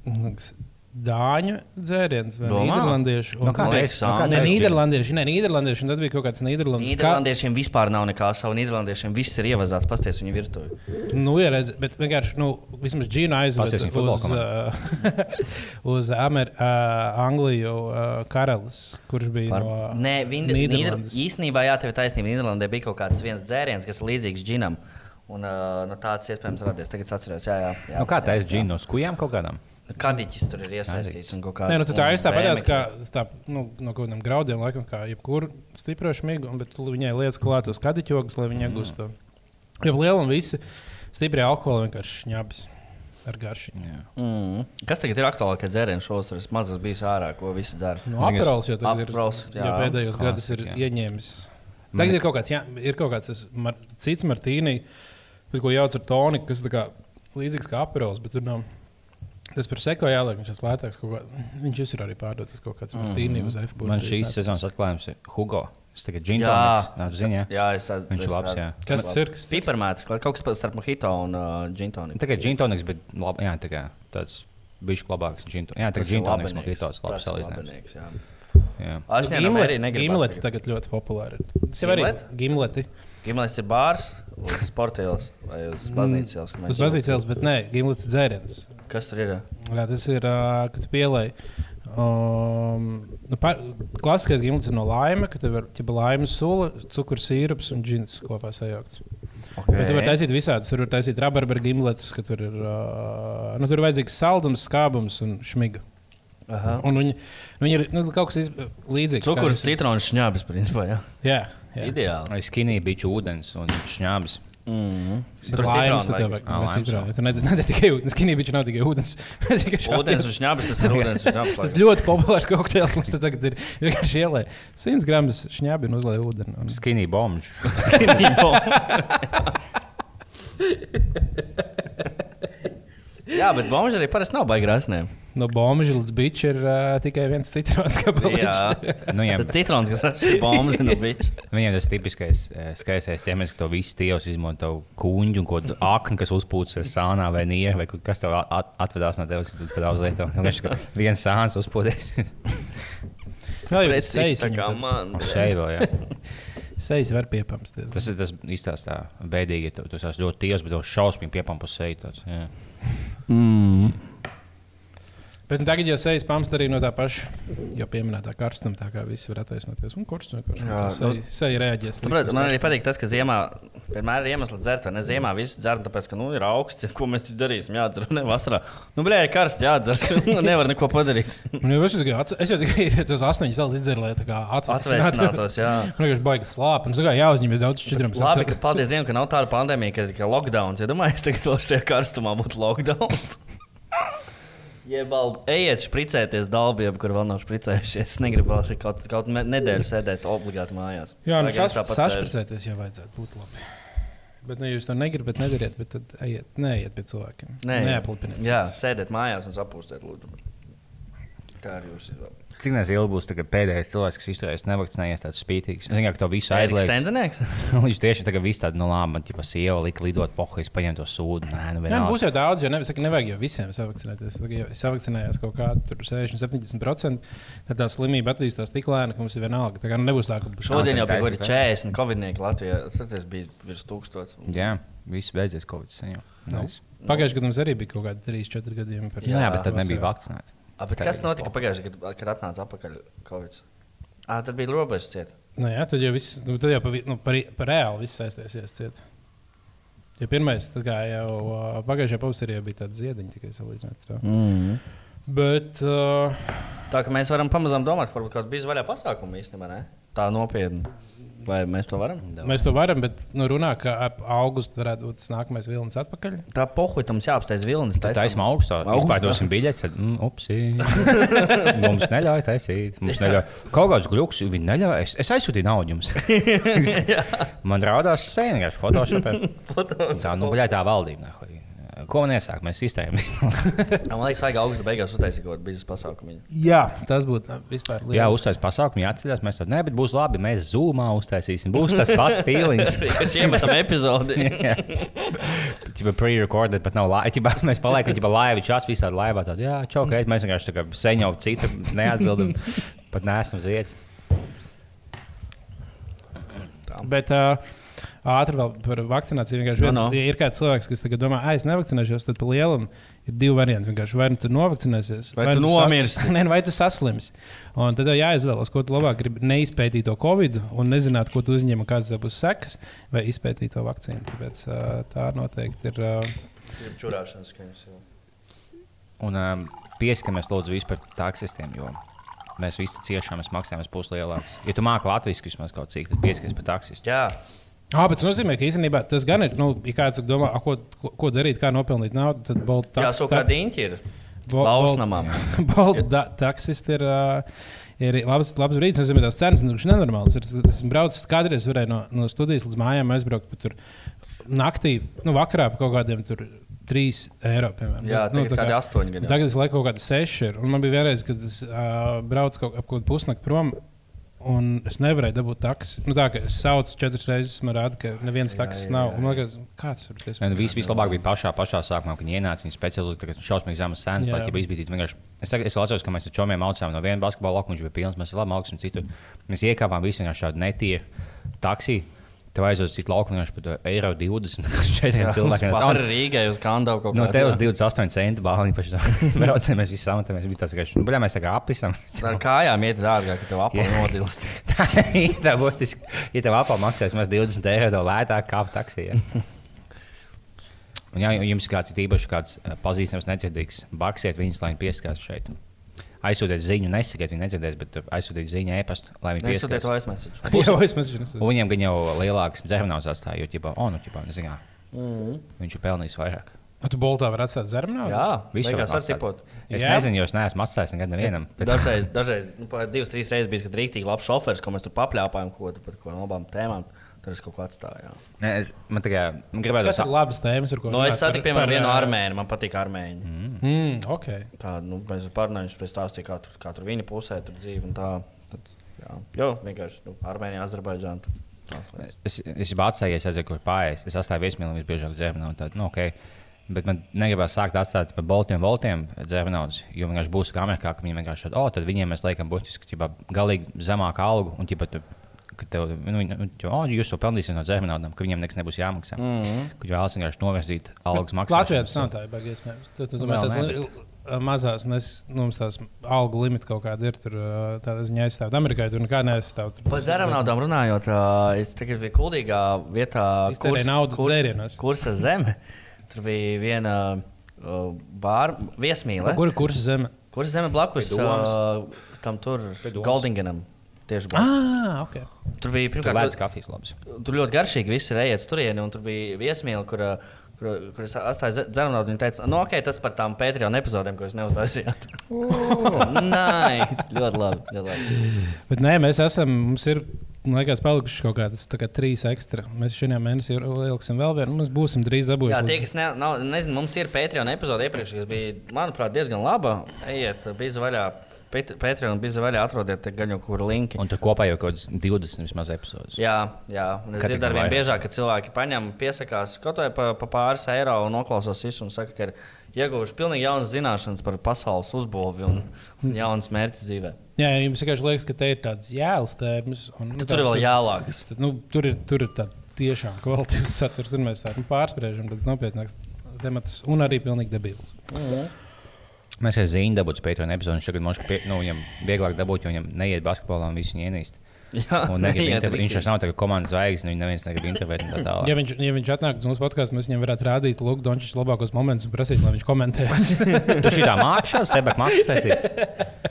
B: liekas, dāņu dzēriens vai nīderlandiešu.
C: No kā
A: liekas,
C: no kā reiz-
B: nīderlandieši, ne, nīderlandieši, un tad bija kaut kāds nīderlandiešu.
A: Nīderlandiešiem vispār nav nekā sava. Nīderlandiešiem viss ir ievazāts, pasties viņa virtuvē.
B: Nu, ja redz, bet vienkārši, nu, vismaz Džina
C: viņa futbola
B: uz, uh, uz Amer, uh, Angliju uh, karalis, kurš bija
A: Par...
B: no
A: Nē, viņi Nīder... Īstenībā, jā, tev ir taisnība. Nīderlandē bija kaut kāds viens dzēriens, kas ir līdzīgs džinam. Un uh, no tāds iespējams radies. Tagad es atceros, jā, jā. jā
C: Nu, kā taisa
A: jā.
C: džinu no skujām kaut kādām?
A: Kadiķis tur ir iesaistīts. un kaut kā-
B: Nē, nu, tu tā aizstāv patās,
A: vēmekļi.
B: kā tā, nu, no kaut kādiem graudiem, laikam, kā jebkura stipra šmiga, un- bet viņai lietas klāt uz kadiķogas, lai viņa iegūst to. Jo liela un visi stiprie alkoholi vienkārši šņabis ar garšu.
A: Mm. Kas tagad ir aktuālākais dzēriens šos? Es mazas biju ārā, ko visi dzer.
B: Nu, Aperols jau ir, jau
A: jā.
B: pēdējos gados ir
C: jā.
B: ieņēmis. Tagad ir kaut kāds, jā, ir kaut kāds mar, cits martīnī, ko jauc ar toniku, kas kā līdzīgs kā aperols, bet tur nav. Tas par seko jāliek, viņš ir lētāks. kaut kā- Viņš ir arī pārdotas kaut kāds martīnī uz F.
C: Man šīs sezonas atklājums ir Hugo. Es tagad toniks. Nā, tu zini, jā.
A: Jā, es esmu.
C: Viņš ir labs, jā.
B: Kas tas ir? Ir?
A: Piparmēts, kaut kas starp mojito un uh, džintoniku.
C: Tagad džinu toniks, bet lab, jā, tā kā tāds bišķi labāks džinu toniks. Jā, tagad džinu toniks man ir tāds labs salīdzinājums. Jā.
A: Es arī negribu.
B: Gimlets tagad ļoti populāri. ir. Tas jau arī
A: Gimlet?
B: gimleti.
A: Gimlets ir bārs uz sporta ielas vai uz baznīcas ielas.
B: Uz baznīcas ielas, bet nē, gimlets ir dzēriens.
A: Kas tur ir?
B: Jā, tas ir, kad pielai. Um, nu, par, klasiskais gimlis ir no laima, ka tev ir ķipa laimes sula, cukurs, sīrups un džins kopā sajaukts.
A: Okay.
B: Bet tu vari taisīt visādus. Tur var taisīt rabarberu gimletus, ka tur ir, uh, nu, tur ir vajadzīgs saldums, skābums un šmiga.
A: Aha.
B: Un viņi, nu, viņi ir nu, kaut kas līdzīgs.
A: Cukurs, citrons, šņābis, principā. Jā.
B: Jā, jā.
A: Ideāli.
C: Skinī bija ūdens un šņābis.
A: Mm.
B: Tur laimes tad tev vajag.
C: Ā,
B: vai
C: laimes
B: citronu.
C: vēl.
B: Tur ne tikai ūdens, skinībiņš nav tikai ūdens.
A: Ūdens un šņābis, tas ir ūdens un šņābis.
B: Tas ļoti populārs kokteils mums tagad ir. Vienkārši ielē 100 gramus šņābi un uzlēja ūdeni. Un...
C: Skinī bombs.
A: Jā, bet bomži arī parasti nav rasnēm.
B: No bombuļa līdz bičam ir uh, tikai viens citrons.
A: Jā,
C: Nu, jā,
A: tas citrons, kas atšķiras bombas no biča.
C: Viņam tas tipiskais skaistais ķermenis, ka to visu tievs izmanto kuņģu un ko aknu, kas uzpūtas sānā vai nieru, vai kas tev at atvedās no tevis, tad daudz lietu. Viņš kā viens sāns uzpūties.
B: Jā, jau
A: Precīzi
B: sejas
A: tā kā man.
C: Vēl, jā.
B: Sejas var piepamsties.
C: Tas ir tas īstās tā bēdīgi, tu, tu esi ļoti tievs, bet tev šausmīgi piepampus seju. Tāds, jā.
A: Mm.
B: Bet nu, tagad jau sejas pamst arī no tā paša, jau pieminētā karstuma, tā kā visi var attaisnoties. Un kurš no tā
A: nu-
B: seja, reaģēs.
A: Sapratu, man arī patīk tas, ka ziemā vienmēr ir iemesls dzert. vai Ne ziemā viss dzer, tāpēc, ka nu, ir augsts. Ko mēs darīsim? Jādzer, ne vasarā. Nu, blē, ir karsts, jādzer. Nevar neko padarīt.
B: Man jau es, tikai es jau tikai tos astoņus sāls izdzēru, lai tā kā atvesinātu.
A: Atvēsinātos, jā.
B: Man vienkārši baigas slāpes. Un, zināmā, jāuzņem ir daudz šķidrums.
A: Labi, ka paldies Dievam, ka nav tāda pandēmija, ka ir lockdown. Ja domāju, es tagad vēl šajā karstumā būtu lockdown. Jebal, ejiet, špricēties dalbiem, kur vēl nav špricējušies. Es negribu vēl kaut, kaut nedēļu sēdēt obligāti mājās.
B: Jā, nu
A: sēžat.
B: sašpricēties jau vajadzētu būt labi. Bet, nu, jūs to negribat, nedariet, bet tad ejiet, neiet pie cilvēkiem.
A: Nē,
B: Neaplipiniet.
A: Jā, sēdiet mājās un sapūstiet, lūdzu. Tā ir jūsu izvēle.
C: Cik ilgi būs tagad pēdējais cilvēks, kas izturēs nevakcinējies, tāds spītīgs? Es ka to visu
A: Ēriks
C: aizliegs.
A: Stendenieks?
C: Viņš tieši tagad viss tāds, nu labi, man tipa sieva lika lidot pohais, paņemt to sūdu. Nē, nu
B: Jā, nu, būs jau daudz, jo nevis, saka, nevajag jau visiem savakcinēties. Saka, Ja savakcinējās kaut kāda 60, 70%, tad tā slimība attīstās tik lēni, ka mums ir vienalga. Tā kā nu, nebūs tā, ka
A: Šodien jau bija
C: taisnība,
A: kaut kādi 40 covidnieki Latvijā. Tas bija virs tūkstotis.
C: Jā, viss beidzies Covid.
B: Nu. Pagājušajā gadā mums arī bija kaut kādi 3, 4 gadījumi. par-
C: Jā, bet tad nebija vakcinēts.
A: A, bet kas notika pagājušajā gadā, kad atnāca atpakaļ Covid? À, tad bija robežas cieta.
B: Nu, jā, tad jau, viss, nu, tad jau pa, vi- nu, par, par reāli viss saistīsies. Ciet. Jo pirmais, tad kā jau uh, pagājušajā pavasarī bija tāds ziediņš tikai salīdzinot.
A: Mm.
B: Bet uh,
A: Tā kā mēs varam pamazām domāt, varbūt kāds bija vaļā pasākumu īstenībā, ne? Tā nopietni. Vai mēs to varam?
B: mēs to varam, bet nu, runā, ka ap augustu varētu būt tas nākamais vilnis atpakaļ.
A: Tā pohuļ, mums jāapsteidz vilnis.
C: Tā esmu augstā.
A: Augstā.
C: Izpārdosim biļetes. Tad, mm, upsi. mums neļauj taisīt. Mums neļauj. Kaut kāds gluks, viņi neļauj. Es, es aizsūtīju naudu jums. Man rādās sēne, kā Photoshopā. Tā, nu, bļā, tā valdība. nahuj. Ko man iesāk? Mēs sistēmas.
A: Man liekas, vajag augusta beigās uztaisīt kaut kādu biznesa pasākumu.
B: Jā, tas būtu vispār liels.
C: Jā, uztaisīt pasākumu, jāatcerās. Mēs tādā, nē, bet būs labi. Mēs zūmā uztaisīsim. Būs tas pats feelings.
A: Viņš iemetam epizodi.
C: Viņa pre-recorded, bet nav laika. Mēs paliekam, ja laiva čats visādi laivā. Tad, jā, čau, ka mēs vienkārši tā kā sen jau citu neatbildam. Pat neesam vietas.
B: Bet uh, ātri vēl par vakcināciju. Vienkārši viens,
A: No,
B: no, ja ir kāds cilvēks, kas domā, ah, es nevakcinēšos, tad pa lielam ir divi varianti. Vienkārši vai nu tu novakcinēsies,
A: Vai tu
B: sa-
A: nomirsi.
B: Nē, nu, vai tu saslimsi. Un tad jau jāizvēlas, ko tu labāk gribi neizpētīt to covid un nezināt, ko tu uzņem un kādas būs sekas, vai izpētīt to vakcīnu. Tāpēc tā noteikti ir. Uh,
A: Čurāšanas skaņas.
C: Un um, pieskamies lūdzu vispār taksistiem, jo mēs visi ciešām, mēs maksājam pusi lielāks. Ja tu māki latviešu vismaz kaut cik, tad pieskamies par taksistu.
A: Jā,
B: Ah, bet tas nozīmē, ka īstenībā tas gan ir. Nu, ja kāds domā, a, ko, ko, ko darīt, kā nopelnīt naudu, tad Bolt
A: jā
B: taks-
A: so kā diņķi ir.
B: Da- taksisti ir. Ir labs, labs brīdis, un tas cenas nu, ir nenormāls. Es braucis kādreiz, varēju no, no studijas līdz mājām aizbraukt pa tur naktī, nu, vakarā par kaut kādiem tur 3 eiro. Piemēram.
A: Jā,
B: nu, tā
A: kādi astoņi gadi.
B: Tagad es laiku kaut kāda seši ir. Un man bija vienreiz, kad es uh, braucu kaut, kaut kādu pusnakti prom. Un es nevarēju dabūt taksi. Nu, tā kā es saucu četras reizes, man rāda, ka neviens taksis nav.
A: jā,
B: Un Man liekas, kāds ir tas?
C: Nu, Viss vislabāk bija pašā, pašā sākumā, kad viņi ienāca. Viņi speciāli tagad šausmīgi zemes cenas, lai viņi izbīdītu. vienkārši- Es, es atceros, ka mēs ar čomiem audzējām no viena basketbola lauka, viņš bija pilns. Mēs labi augsim citur. Mēs iekāpām visi vienkārši šādi netīri. taksiju. Tev aizjūt uz citu laukumu vienkārši par eiro 20 četriem cilvēkiem. Es-
A: Pāri Rīgai uz Kandavu kaut
C: No
A: kādā,
C: tevis
A: jā.
C: 28 centi bāliņi pašā. Braucam, mēs visi samatamies. Bija tāds, ka, nu, bļā, mēs tā kā apisam.
A: Ar kājām iet dārgāk, ka tev apli
C: Jā.
A: nodilst.
C: Tā ir tā būtiski. Ja tev apā maksās maz 20 eiro, tev lētāk kāpt taksijā. Un, ja jums kāds ir īpaši kāds eh, pazīstams, nedzirdīgs, baksiet viņus, lai viņi pieskās šeit. Aizsūtiet ziņu, nesakiet, viņi nedzirdēs, bet aizsūtiet ziņu e-pastu, lai viņi
A: Nesūtiet to
C: pieskās.
A: aizmēsīšu.
B: Jā, es mēģināju.
C: Un viņiem gan jau lielāks dzērnavs atstāja, jo, ķipā, oh, nu, ķipā, nezinu, viņš ir pelnījis vairāk.
B: Tu boltā vari atstāt zermnā?
A: Jā, beigās
C: var
A: var tipot.
C: Es
B: Jā.
C: nezinu, jo es neesmu atstājis nekad nevienam. Bet...
A: Dažreiz, dažreiz nu, divas, trīs reizes bija, kad rīktīgi labs šoferis, ko mēs tur papļāpājām, ko tu par ko no abām tēmām. Tad es kaut ko atstāju.
C: Nē, es, man tikai gribētu
B: Tas ir labs tēmas, ar ko
A: Nu, es satiku, piemēram,
B: par,
A: vienu
B: ā,
A: armēnu. Man patīk armēņi. Mm.
B: Mm, ok.
A: Tā, nu, mēs parunājām, viņš stāstīja, kā tur, kā tur viņa pusē tur dzīve un tā. Tad, jā, jo, vienkārši nu, Armēnija, Azerbaidžāna.
C: Es, es jau atstāju, es aizēju, kur pārējais. Es atstāju viesmīlu visbiežāk dzērnu. Tad, nu, okay. Bet man negribās sākt atstāt par boltiem, voltiem dzērnus, jo vienkārši būs kā Amerikā, ka viņi vienkārši šādi, oh, tad viņiem mēs liekam būtiski ķipā, galīgi zemāku algu. Un, ķipā, tu, ka tev, nu, nu, jo, oh, jūs to pelnīsiet no dzērniem, ka viņiem nekas nebūs jāmaksā. Mm -hmm. Kur vēlas vienkārši novirzīt algas maksāšanu.
B: Latvijā tas nav tā, ir iespējams. Tu, tu, tu,
C: Vēl
B: tas
C: ne,
B: mazās, un es, nu, mums tās algu limiti kaut kāda ir. Tur tādā ziņā aizstāvot Amerikai, tur nekā neaizstāv. Tur-
A: Par dzērām naudām runājot, es tagad biju kuldīgā vietā,
B: Iztērēji naudu dzērienos.
A: kursa zeme. Tur bija viena uh, bāra viesmīle.
B: Kur ir kursa zeme?
A: Kursa zeme blakus uh, tam tur. Goldingenam. Tieši blakus.
B: Ah, ok.
A: Tur bija
C: Tur
A: pirmkārt
C: lētas kafijas labs.
A: Tur ļoti garšīgi viss ir ejiet turieni, un tur bija viesmīla, kur, uh, kur, kur es atstāju dzērnu. Viņa teica, nu, ok, tas par tām Patreon epizodēm, ko jūs neuztaisījāt. nice, ļoti labi. Ļoti labi.
B: Bet nē, mēs esam, mums ir. Man liekas, palikuši kaut kādas kā trīs ekstra. Mēs šajā mēnesī ieliksim vēl vienu. Mēs būsim drīz dabūjuši.
A: Jā, tie, kas ne, nav, nezinu, mums ir Patreon epizode iepriekš, kas bija, manuprāt, diezgan laba. Ejiet, bija vaļā. Pat- Patreon bija vaļā, atrodiet te gan jau kur linki.
C: Un tur kopā jau kaut kāds 20 vismaz epizodus.
A: Jā, jā. Un es dzirdu ar vien
C: vairāk?
A: biežāk, ka cilvēki paņem, piesakās kaut vai pa, pa pāris eiro un noklausās visu un saka, ka ir ieguvuši pilnīgi jaunas zināšanas par pasaules uzbūvi un, un jaunas mērķus dzīvē.
B: Jā, ja jums vienkārši liekas, ka te ir tāds jēls tēmas. Un, nu,
A: tur ir vēl jālākas.
B: Tad, nu, tur ir, tur ir tā tiešām kvalitātes saturs. Tur mēs tā nu, pārspriežam tādas nopietnākas tematus un arī pilnīgi debils.
C: Mēs ar Zīnu dabūjām Patreon epizodi. Viņš tagad mums pie, nu, viņam vieglāk dabūt, jo viņam neiet basketbolā un visu viņu ienīst.
A: Jā, neiet.
C: Viņš vairs nav tagad komandas zvaigznes, viņu neviens negrib intervēt. un tā tālāk.
B: Ja viņš, ja viņš atnāk uz mūsu podkāstu, mēs viņam varētu rādīt, lūk, Dončits labākos momentus un prasīt, lai viņš komentē.
C: Tu šī tā mākslā, sebek mākslā.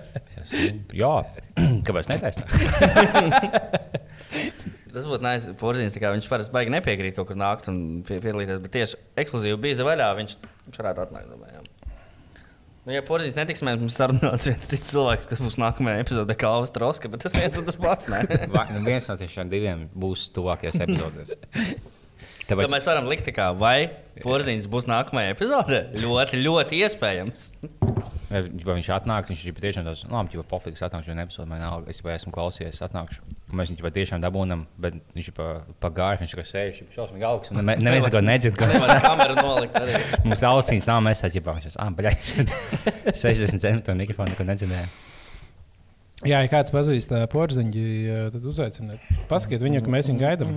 C: Jā, kāpēc netaisnāk?
A: Tas būtu nice. Porziņš, tā kā viņš parasti baigi nepiekrīt kaut kur nākt un pie- piedalīties, bet tieši ekskluzīvi bija zvaigžā, viņš, viņš varētu atnākt. Domāju. Nu, ja porziņš netiks, mēs mums sarunāsim viens cits cilvēks, kas būs nākamajā epizodē, kā Alvis Troska, bet tas viens un tas pats.
C: Vai, nu viens no šiem diviem būs tuvākajās epizodēs. Tāpēc
A: mēs varam likt, tā kā, vai porziņš būs nākamajā epizodē. Ļoti, ļoti iespējams.
C: Vai viņš- atnāks, viņš ir patiešām tāds, nu, labi, ja pofiks atnāks vienu epizodi, man nav, es jau esmu klausījies, atnākšu. Mēs viņu patiešām dabūnam, bet viņš ir pa, pa gāju, viņš tikai sēž, viņš ir šausmīgi augsts. ne- Neviens neko nedzird. ko-
A: Nevar kameru nolikt arī.
C: Mums ausīs nav, mēs viņš ir, ah, baļķis, 60 centimetru mikrofonu, neko nedzirdēju.
B: Jā, ja kāds pazīst porziņu, tad uzaiciniet. Pasakiet viņam, ka mēs viņu gaidām.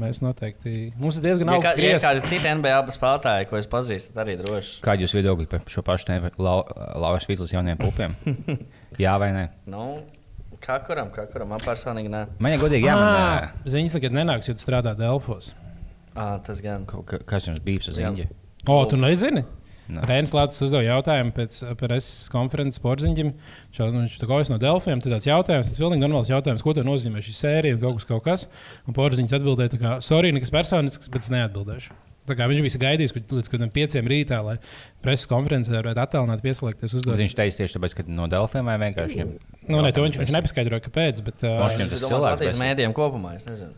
B: Mēs noteikti. Mums ir diezgan
A: Ja, kā,
B: augsts
A: ja kādi citi NBA spēlētāji, ko es pazīstu, tad arī droši.
C: Kādi jūs viedokļi par šo pašu tēmu, lau, Lauras Vīslas jauniem pupiem? Jā vai nē?
A: Nu, kā kuram, kā kuram, man personīgi nē.
C: Man ir godīgi jāman,
B: Ā, Ziņas nekad nenāks, jo tu strādā Delfos.
A: À, tas gan.
C: ka- kas jums bija uz
A: Jā.
C: Indiju.
B: O, tu nezini?
C: Nē.
B: Rēns Lācis uzdeva jautājumu pēc preses konferences porziņģim. Viņš kā es no Delfiem. Tad tāds jautājums, tas ir pilnīgi normāls jautājums, ko nozīmē šī sērija un kaut kas. Kaut kas. Un porziņš atbildēja, ka, sorry, nekas personisks, bet es neatbildēšu. Tā kā viņš bija gaidījis līdz kādam pieciem rītā, lai preses konferencē varētu attālināt, pieslēgties, uzdot.
C: Viņš teica tieši tāpēc, ka no Delfiem vai vienkārši.
B: Nu, ne, to viņš, viņš nepaskaidroja, kāpēc. Bet, uh,
C: Viņš
A: Es
C: tas
A: domāju,
C: cilvēks, bet-
A: mēdījiem kopumā, es nezinu.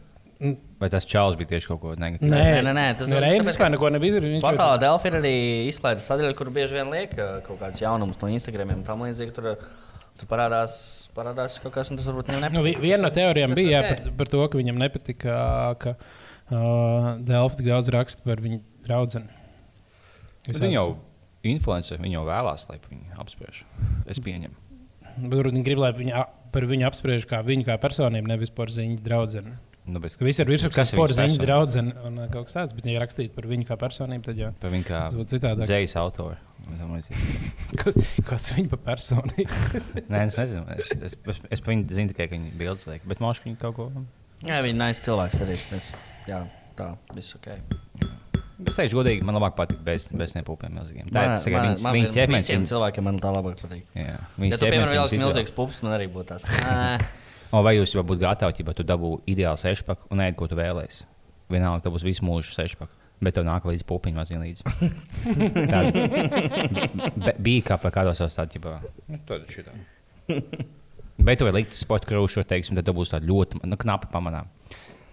C: Vai tas čels bija tieši kaut ko negatīvu?
B: Nē,
A: Nē, nē, tas
B: tas
A: var-
B: Reinis
A: tāpēc,
B: vispār
A: ka-
B: neko nebija izdarījis.
A: Portālā Delphi ir arī izslēgta sadaļa, kur bieži vien liek ā, kaut kādas jaunumus no Instagram un tam līdzīgi. Tur, tur parādās, parādās kaut kas, un tas varbūt viņam
B: Nu, vi-
A: nepatīk.
B: viena no teorijām bija jā, par, par to, ka viņam nepatika, ka uh, Delfa tik daudz raksta par viņu draugu.
C: Viņi jau influenceri, viņi jau vēlās, lai viņi apspriež. Es pieņemu.
B: Bet varbūt viņi grib, lai viņi par viņu apspriež kā viņu kā personību, nevis par ziņu draugu.
C: Nu, bet,
B: Visi ir virsrakstīti
C: Kas ir
B: ziņu
C: persona?
B: draugu un uh, kaut kas tāds, bet, ja rakstītu par viņu kā personību, tad jau
C: par viņu kā
B: tas citādāk.
C: dzējas autoru. Un.
B: Kas, kas viņa par personību?
C: Nē, es nezinu. Es, es, es, es par viņu zinu tikai, ka viņa bildes liek. Bet mākslinieki viņa kaut ko.
A: Jā, viņa ir nice cilvēks arī. Es, jā, tā, viss ok.
C: Es teikšu, godīgi, man labāk patīk bez, bez nepūpiem milzīgiem. Tā ir tikai viņas,
A: man
C: viņas ķermenis.
A: Visiem cilvēkiem man tā labāk patīk.
C: Jā,
A: Ja
C: viņas
A: tu, piemēram, vēl milzīgs pupas, man arī būtu tās.
C: O, vai jūs jau būtu gatavi, ja tu dabū ideālu sešpaku un ēd, ko tu vēlēsies? Vienalga, tev būs visu mūžu sešpaku. Bet tev nāk līdzi pupiņš mazliet līdzi. Tāda bija kā kādos tipā. Nu, tāda šitā. Bet tu vari likt sporta krūšu, teiksim, tad būs tāda ļoti nu, knapa pamanām.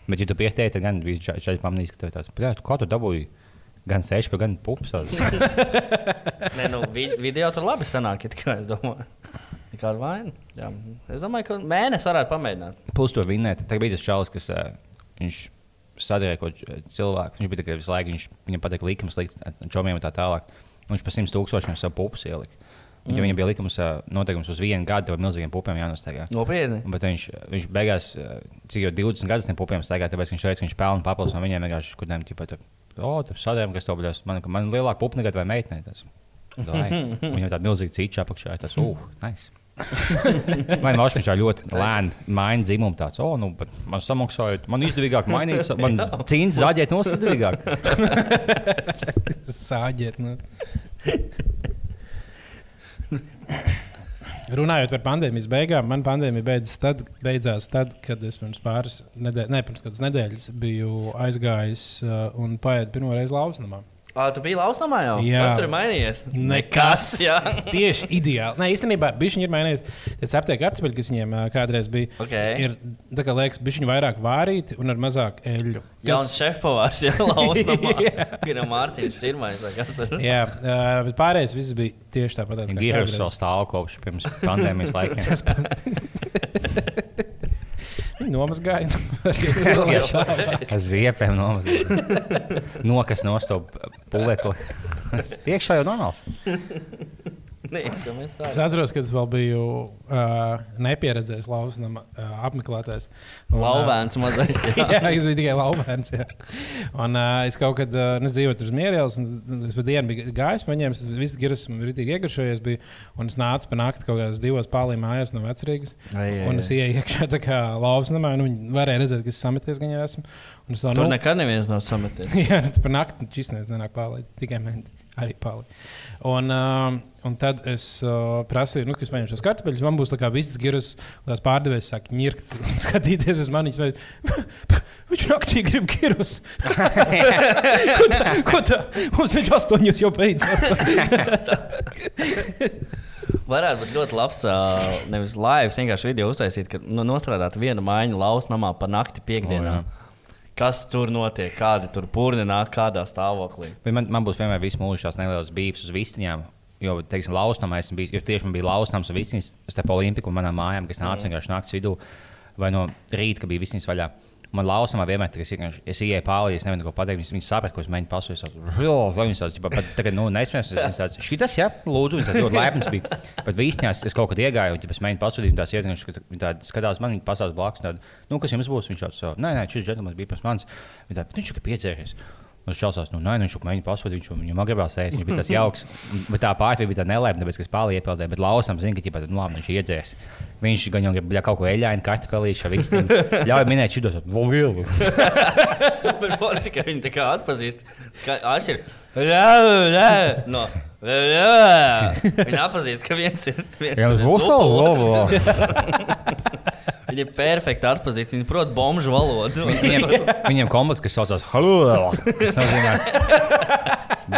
C: Bet, ja tu pieteikti, tad gan visi šādi pamanīs, ka tev tāds, "Bļā, tu kā tu dabūji gan sešpaku, gan pupsas.
A: Nē, nu, vi video tur labi sanāk, it kā es domāju. Kāda vaina? Jā. Es domāju, ka mēnesis varētu pamēģināt.
C: Plus to vinnēt. Tagad bija tas čalis, kas uh, viņš sadarīja kādu cilvēku. Viņš bija tikai visu laiku, viņš, viņam patīk likums, likt čomiem un tā tālāk. Un viņš par 100 tūkstošiem savu pupus ielika. Mm. Ja viņam bija likums, noteikums uz vienu gadu, tad milzīgiem pupiem jānostaigā.
A: Nopietni.
C: Bet viņš, viņš beigās, cik jau 20 gadus tiem pupiem staigā, tāpēc viņš teica, ka viņš pelna papildus no viņiem vienkārši kādiem tipiem. O, tas sadarbības, kas tev bija. Man, man lielāka pupa nekad vai meitene. Tas. Lai. Viņam tāda milzīga cīņa apakšā. Tas, uh, nice. Vai nu viņš tā ļoti lēni maina dzimumu? Tāds, oh, nu, man samaksājot, man izdevīgāk mainīt, man cīņas zaļēt, no izdevīgāk.
B: Sāģēt. Nu. Runājot par pandēmijas beigām, man pandēmija beidzas tad, beidzās tad, kad es pirms pāris nedēļas, ne pirms kādas nedēļas biju aizgājis uh, un paēdu pirmo reizi lausnamā.
A: Ā, tu biji lausnamā jau?
B: Jā.
A: Kas tur ir mainījies?
B: Nekas.
A: Jā.
B: Tieši ideāli. Nē, īstenībā viņi ir mainījuši. Tas aptiek kartupeļi, kas viņiem kādreiz bija.
A: Ok.
B: Ir, tā kā liekas, viņi vairāk vārīti un ar mazāk eļļu.
A: Jauns šefpavārs jau lausnamā.
B: Jā.
A: Gan Mārtiņš Sirmais vai kas tur?
B: Jā, ā, bet pārējais viss bija tieši tāpat.
C: Gīrus savu stāvu kopš pirms pandēmijas laikiem.
B: Viņi nomazgāja.
C: Ar ziepēm nomazīja. Nokas nostop pulekli. Iekšā jau normāls.
A: Nē, es
B: Es
A: tā.
B: atceros, kad es vēl biju uh, nepieredzējis lausnama uh, apmeklētājs. Un,
A: Lauvēns mazais. Jā.
B: Jā, es biju tikai laukums. Un uh, es kaut kad uh, es dzīvoju tur uz Mierielas, un es pa dienu biju gājis pa viņiem. Es visu girus esmu rītīgi iegaršojies. Biju, un es nācu pa nakti kaut kādās divos pārlī mājās no vecrīgas.
A: Ai,
B: Un es ienāku iekšā tā kā laukums namā, un viņi varēja redzēt, ka es sameties gan jau esmu. Un es to
A: Tur nekad neviens nav sameties.
B: Jā, nu, par nakti čīsnēs nenāk pārlī, tikai menti. Arī pārlī. Un, uh, un tad es uh, prasīju, nu, kas paņemšu šos kartupeļus. Man būs tā kā viss girus, un tās pārdevējs saka, ņirkt, skatīties uz mani. viņš naktī grib girus. ko tā? Ko tā? Mums viņš astoņos jau beidzās.
A: Varētu būt ļoti labs, ā, nevis laivs, vienkārši video uztaisīt, ka nu, nostrādāt vienu mājiņu lausnamā pa nakti piekdienā.
C: O,
A: Kas tur notiek, kādi tur pūni nāk, kādā stāvoklī.
C: Man, man būs vienmēr visu mūžu tās nelielas bības uz vistiņām. Jo, teiksim, lausnamā esmu bijis, jo tieši man bija lausnams un vistiņas starp Olimpiku un manām mājām, kas nāca vienkārši naktas vidū vai no rīta, kad bija vistiņas vaļā. Man lausnamā vienmēr, kad es, vienkārši- es ienāku pāri, es nevienu ko pateikt. Viņi, saprata, ko es mēģinu pasūtīt. Tādu pat tagad, nu, tāds, šitas, jā, lūdzu, viņš tāds ļoti laipns bija. Bet vistiņās es kaut kad iegāju, un ja es mēģinu pasūtīt, tās ietiekas, ka viņi tādi skatās man, viņi pasaules blakus. Tādi, nu, kas jums būs? Viņš tāds, nē, nē, šis džentlmenis bija pirms manis. Viņi tādi, viņš ir piedzēries. Nu, šausās, nu, nē, nu, viņš jau mēģina pasūtīt, viņš viņam gribās ēst, viņš bija tas jauks. Bet tā pārējā bija nelaime, tāpēc, ka pāri iepildīju, bet lausam, zina, ka ķipa, nu, labi, viņš ir iedzēries. Viņš gan jau bļa, kaut ko eļļainu, kartupelīšu, visam. Ļauj minēt šito, vēl vielu.
A: Bet forši, ka viņi tā kā atpazīst. Atšķir. No. Jā. Viņi atpazīst, ka viens ir.
C: Jā, būs vēl, vēl.
A: Viņi ir perfekti atpazīst. Viņi prot bomžu valodu.
C: Viņiem, viņiem komats, kas saucās Hallo, kas nozīmē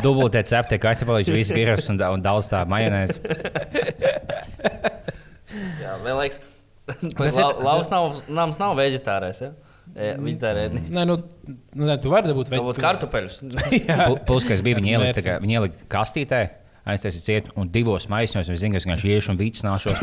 C: dubultē ceptie kartupelīši, viss giras un, un daudz tā majonēzi.
A: Jā, vēl liekas.
B: Tas ir-
A: Laus nav, nav veģetārais. Ja? E, tā ir.
B: Nē, nu, nu, nē, tu vari dabūt
A: Varbūt kartupeļus.
C: Pl- Plus, kas bija, viņi ielika, ielika kastītē. Aiztaisīt ciet, un divos maisos es zinu, ka vienkārši iešu un vicināšos.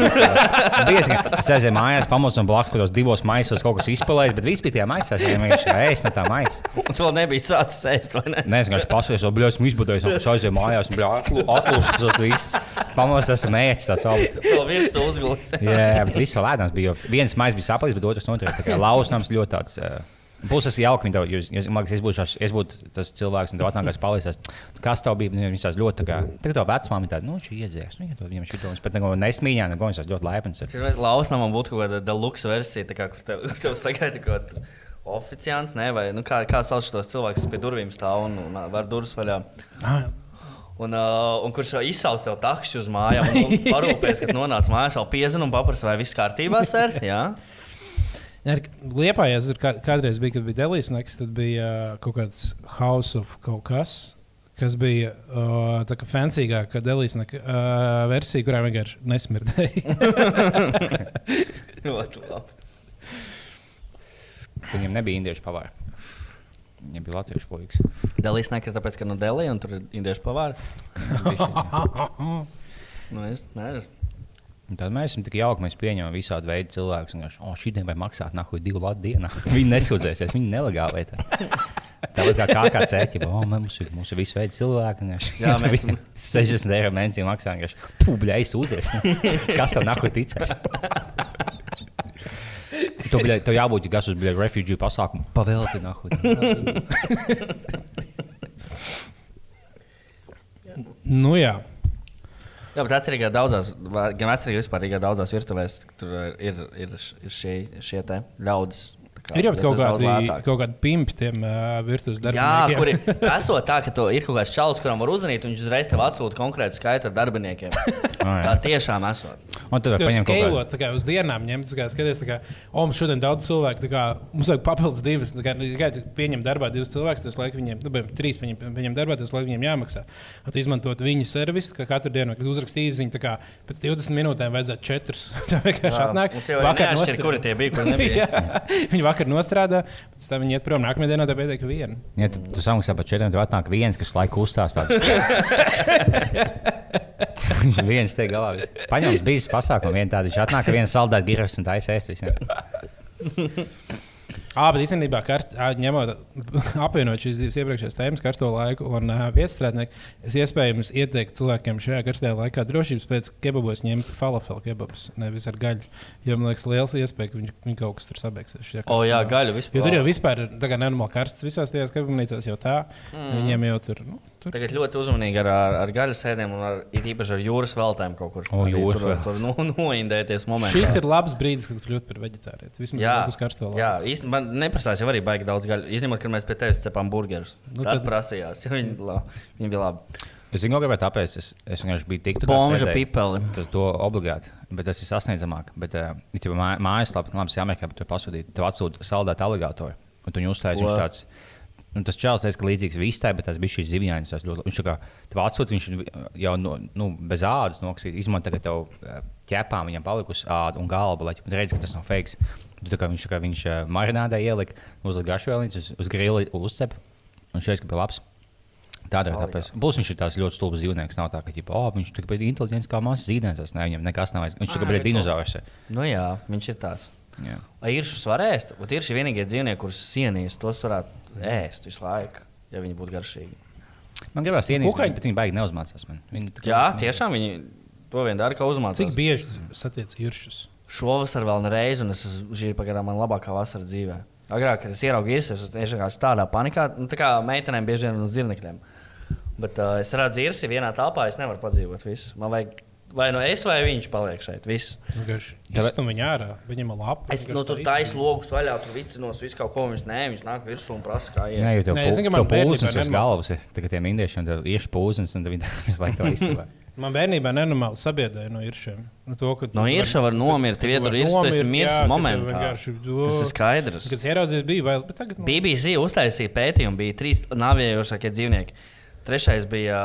C: Es aizēju mājās, pamosu un blakus, kur tos divos maisos kaut kas izpalējis, bet bija tajā maisā. Es vienkārši ēstu no tā maisa.
A: Un tu vēl nebija sācis ēst, vai ne?
C: Nē, es vienkārši pasūju, jau bļaus, izbudējis, un es aizēju mājās, un atlūstas tos visus. Pamosu, esmu mēģinājis tāds augsts.
A: Vēl viens uzgulis.
C: Jā, bet viss vēl ēdams bija. jo Viens maisa bija saplis, bet otrs noturējis. Tā kā lausnams ļoti tāds uh, Būs tas jauki, tev, jūs, jūs, man liekas, es es būtu tas cilvēks, un tev atnākās palīdzēs. Kas tev bija? Viņas tās ļoti tā kā, tagad to vecmāmiņa tāda, nu, šī iedzēs, nu, iedod viņam šito. Es pat neko nesmīņā, neko viņas ļoti laipns. ir.
A: Lausnam būtu kaut kāda deluxe versija, kā, kur tev, kur tev sagaida kaut kāds oficiāls, ne, vai nu, kā, kā sauc tos cilvēkus, kas pie durvīm stāv un, un var durvis vaļā.
B: Ah,
A: Un, uh, un kurš izsauc tev takšu uz mājām, un nu, parūpēs, kad nonāc mājās, vēl piezina un paprasa, vai viss kārtībā, ser? Jā.
B: Liepājās, kā, kādreiz bija, kad bija Delijas naktis, tad bija uh, kaut kāds House of kaut kas. Kas bija uh, tā kā fancīgāka Delijas naktis uh, versija, kurā vienkārši nesmirdēja.
A: Ļoti labi.
C: Viņam nebija indiešu pavāri. Viņam bija latviešu puikas.
A: Delijas nekā tāpēc, ka no Delijas un tur ir indiešu pavāri. Nu, es nezinu.
C: Un Tad mēs esam tik jauki, mēs pieņemam visādi veidu cilvēkus. Un, oh, šī diena vai maksāt, nahuj, divu latu dienā. viņi nesūdzēsies, viņi nelegāli lietā. Tāpat kā kā kāds ēķis, oh, mums ir, mums ir visu veidu cilvēki. vienkārši-
A: Jā, mēs esam-
C: 60 eiro mēnesī maksā. Pūbļā aizsūdzies. Kas tev nahuj ticēs? Tev, bļa, tev jābūt kas uz refugee pasākumu. Pavēlti nahuj.
B: nu, jā.
A: Jā, bet atcerīgi, ka daudzās, gan atcerīgi vispār, gan daudzās virtuvēs tur ir, ir, ir šie, šie te ļaudis. Kā
B: Ir jau kaut
A: lietas daudz
B: kādi, kaut kādi pimpi tiem uh, virtuves
A: Jā,
B: darbiniekiem.
A: kur ir esot tā, ka ir kaut kāds čalis, kuram var uzzvanīt, un viņš uzreiz tev atsūta konkrētu skaitu ar darbiniekiem.
C: jā.
A: Tā tiešām esot.
C: Un tad var paņemt kaut
B: skalot, tā kā uz dienām ņemt, kā skaties, tā kā, o, mums šodien daudz cilvēku, tā kā mums vajag papildus divas, tā kā, nu, kā tu pieņem darbā divus cilvēkus, tas laik viņiem, nu, trīs pieņem, pieņem darbā, tas laik viņiem jāmaksā. Un izmantot viņu servisu, kā katru dienu, kad uzrakstīji īziņu, tā kā pēc 20 minūtēm vajadzētu četrus. Tā vienkārši atnāk.
A: Ir neatšķir, kuri tie bija, kuri nebija.
B: Vakar nostrādā, pēc tam viņi iet prom, nākamajā dienā tā pietiek viena.
C: Ja tu, tu samaksā par četriem, tad atnāk viens, kas laiku uzstāstās. Viņš viens te galā. Paņems bijis pasākumu, viena tāda. Viņš atnāk, viens saldēt giras un taisēs visiem.
B: Ah, bet īstenībā, karst, ņemot, apvienot šīs divas iepriekšējās tēmas, karsto laiku un uh, vietstrādnieku, es iespējams ieteiktu cilvēkiem šajā karstajā laikā drošības pēc kebabos ņemt falafelu kebabus, nevis ar gaļu. Jo man liekas, liels iespēja, ka viņi, viņi kaut kas tur sabeigsies. šajā
A: O, jā,
B: karstajā.
A: gaļa vispār.
B: Jo tur jau vispār ir nenormāli karsts visās tajās kebabnīcās jau tā. Mm. Viņiem jau tur. Nu, tur.
A: Tagad ļoti uzmanīgi ar, ar, ar gaļas sēdēm un ar, īpaši ar jūras veltēm kaut kur.
C: O,
A: Arī
C: jūras
A: tur, tur nu, noindēties momentā.
B: Šis ir labs brīdis, kad kļūt par vegetārietu. Vismaz
A: Jā,
B: uz karsto laiku.
A: jā īstenībā man neprasās jau arī baigi daudz gaļas. Izņemot, ka mēs pie tevis cepām burgerus.
B: Nu,
A: tad,
B: tad-
A: prasījās, jo viņi, la, viņi bija labi.
C: Es zinu, kāpēc tāpēc es, es vienkārši biju tik
A: Bomža pipeli.
C: Tas to obligāti, bet tas ir sasniedzamāk. Bet, uh, ja tev mā, mājaslapā, labi, jāmeklē, bet tu pasūtīji, tev atsūta saldēt aligatoru. Un tu viņu
A: Ko?
C: viņš tāds. Nu, tas čels teica, ka līdzīgs vistai, bet tas bija šīs zivjāņas. ļoti- Viņš kā tev atsūta, viņš jau no, nu, bez ādas noksīt. Izmanto, ka tev eh, ķepā viņam palikusi āda un galva, lai tu redzi, ka tas nav fakes. Tā kā viņš, kā viņš eh, marinādē ielika, uzlika gašvēlīņus, uz, uz grila uzcep. Un šeit bija labs. Tādēļ, tāpēc. Plus viņš ir tāds ļoti stulbs dzīvnieks. Nav tā, ka ģipa, oh, viņš ir tik inteliģents kā mazs zīdainis. Ne, viņam nekas nav. Viņš
A: ir to.
C: dinozaurs.
A: Nu, jā, viņš ir tāds.
C: Jā.
A: Vai ir šis var ēst? Vat Ir šie vienīgie dzīvnieki, kurus sienīs, tos varētu ēst visu laiku, ja viņi būtu garšīgi.
C: Man gribās ienīst,
B: Kukaiņi?
C: bet viņi baigi neuzmācās. Man. Viņi tā kā-
A: Jā, tiešām viņi to vien dara, kā uzmācās.
B: Cik bieži satiec īršus?
A: Šovasar vēl nereiz, un es esmu- šī ir pagaidām man labākā vasara dzīvē. Agrāk, kad es ieraudzīju, es esmu vienkārši tādā panikā, nu, tā kā meitenēm bieži vien uz zirnekļiem. Bet uh, es redzu, ir vienā telpā, es nevaru padzīvot visu. Man vajag vai nu es, vai viņš paliek šeit. Viss.
C: Tev-
B: izstum viņu ārā, viņam ir labi.
A: Es nu, tur taisnu logus vaļā, tur vicinos, visu kaut ko viņš nē, viņš nāk virsū un prasa, kā iet.
C: Nē, jau tev tev pūzens uz galvas ir. Tagad tiem indiešiem tev iešu pūzens, un viņi visu laiku to izturē.
B: Man bērnībā nenormāli sabiedēja no īršiem. Nu, to, ka
A: No īrša var nomirt, ja tur ir tas mirs momentā. Tas ir skaidrs.
B: Kad es ieraudzīju, bija vēl, bet tagad.
A: BBC uztaisīja pētījumu, bija trīs naviejošākie dzīvnieki. Trešais bija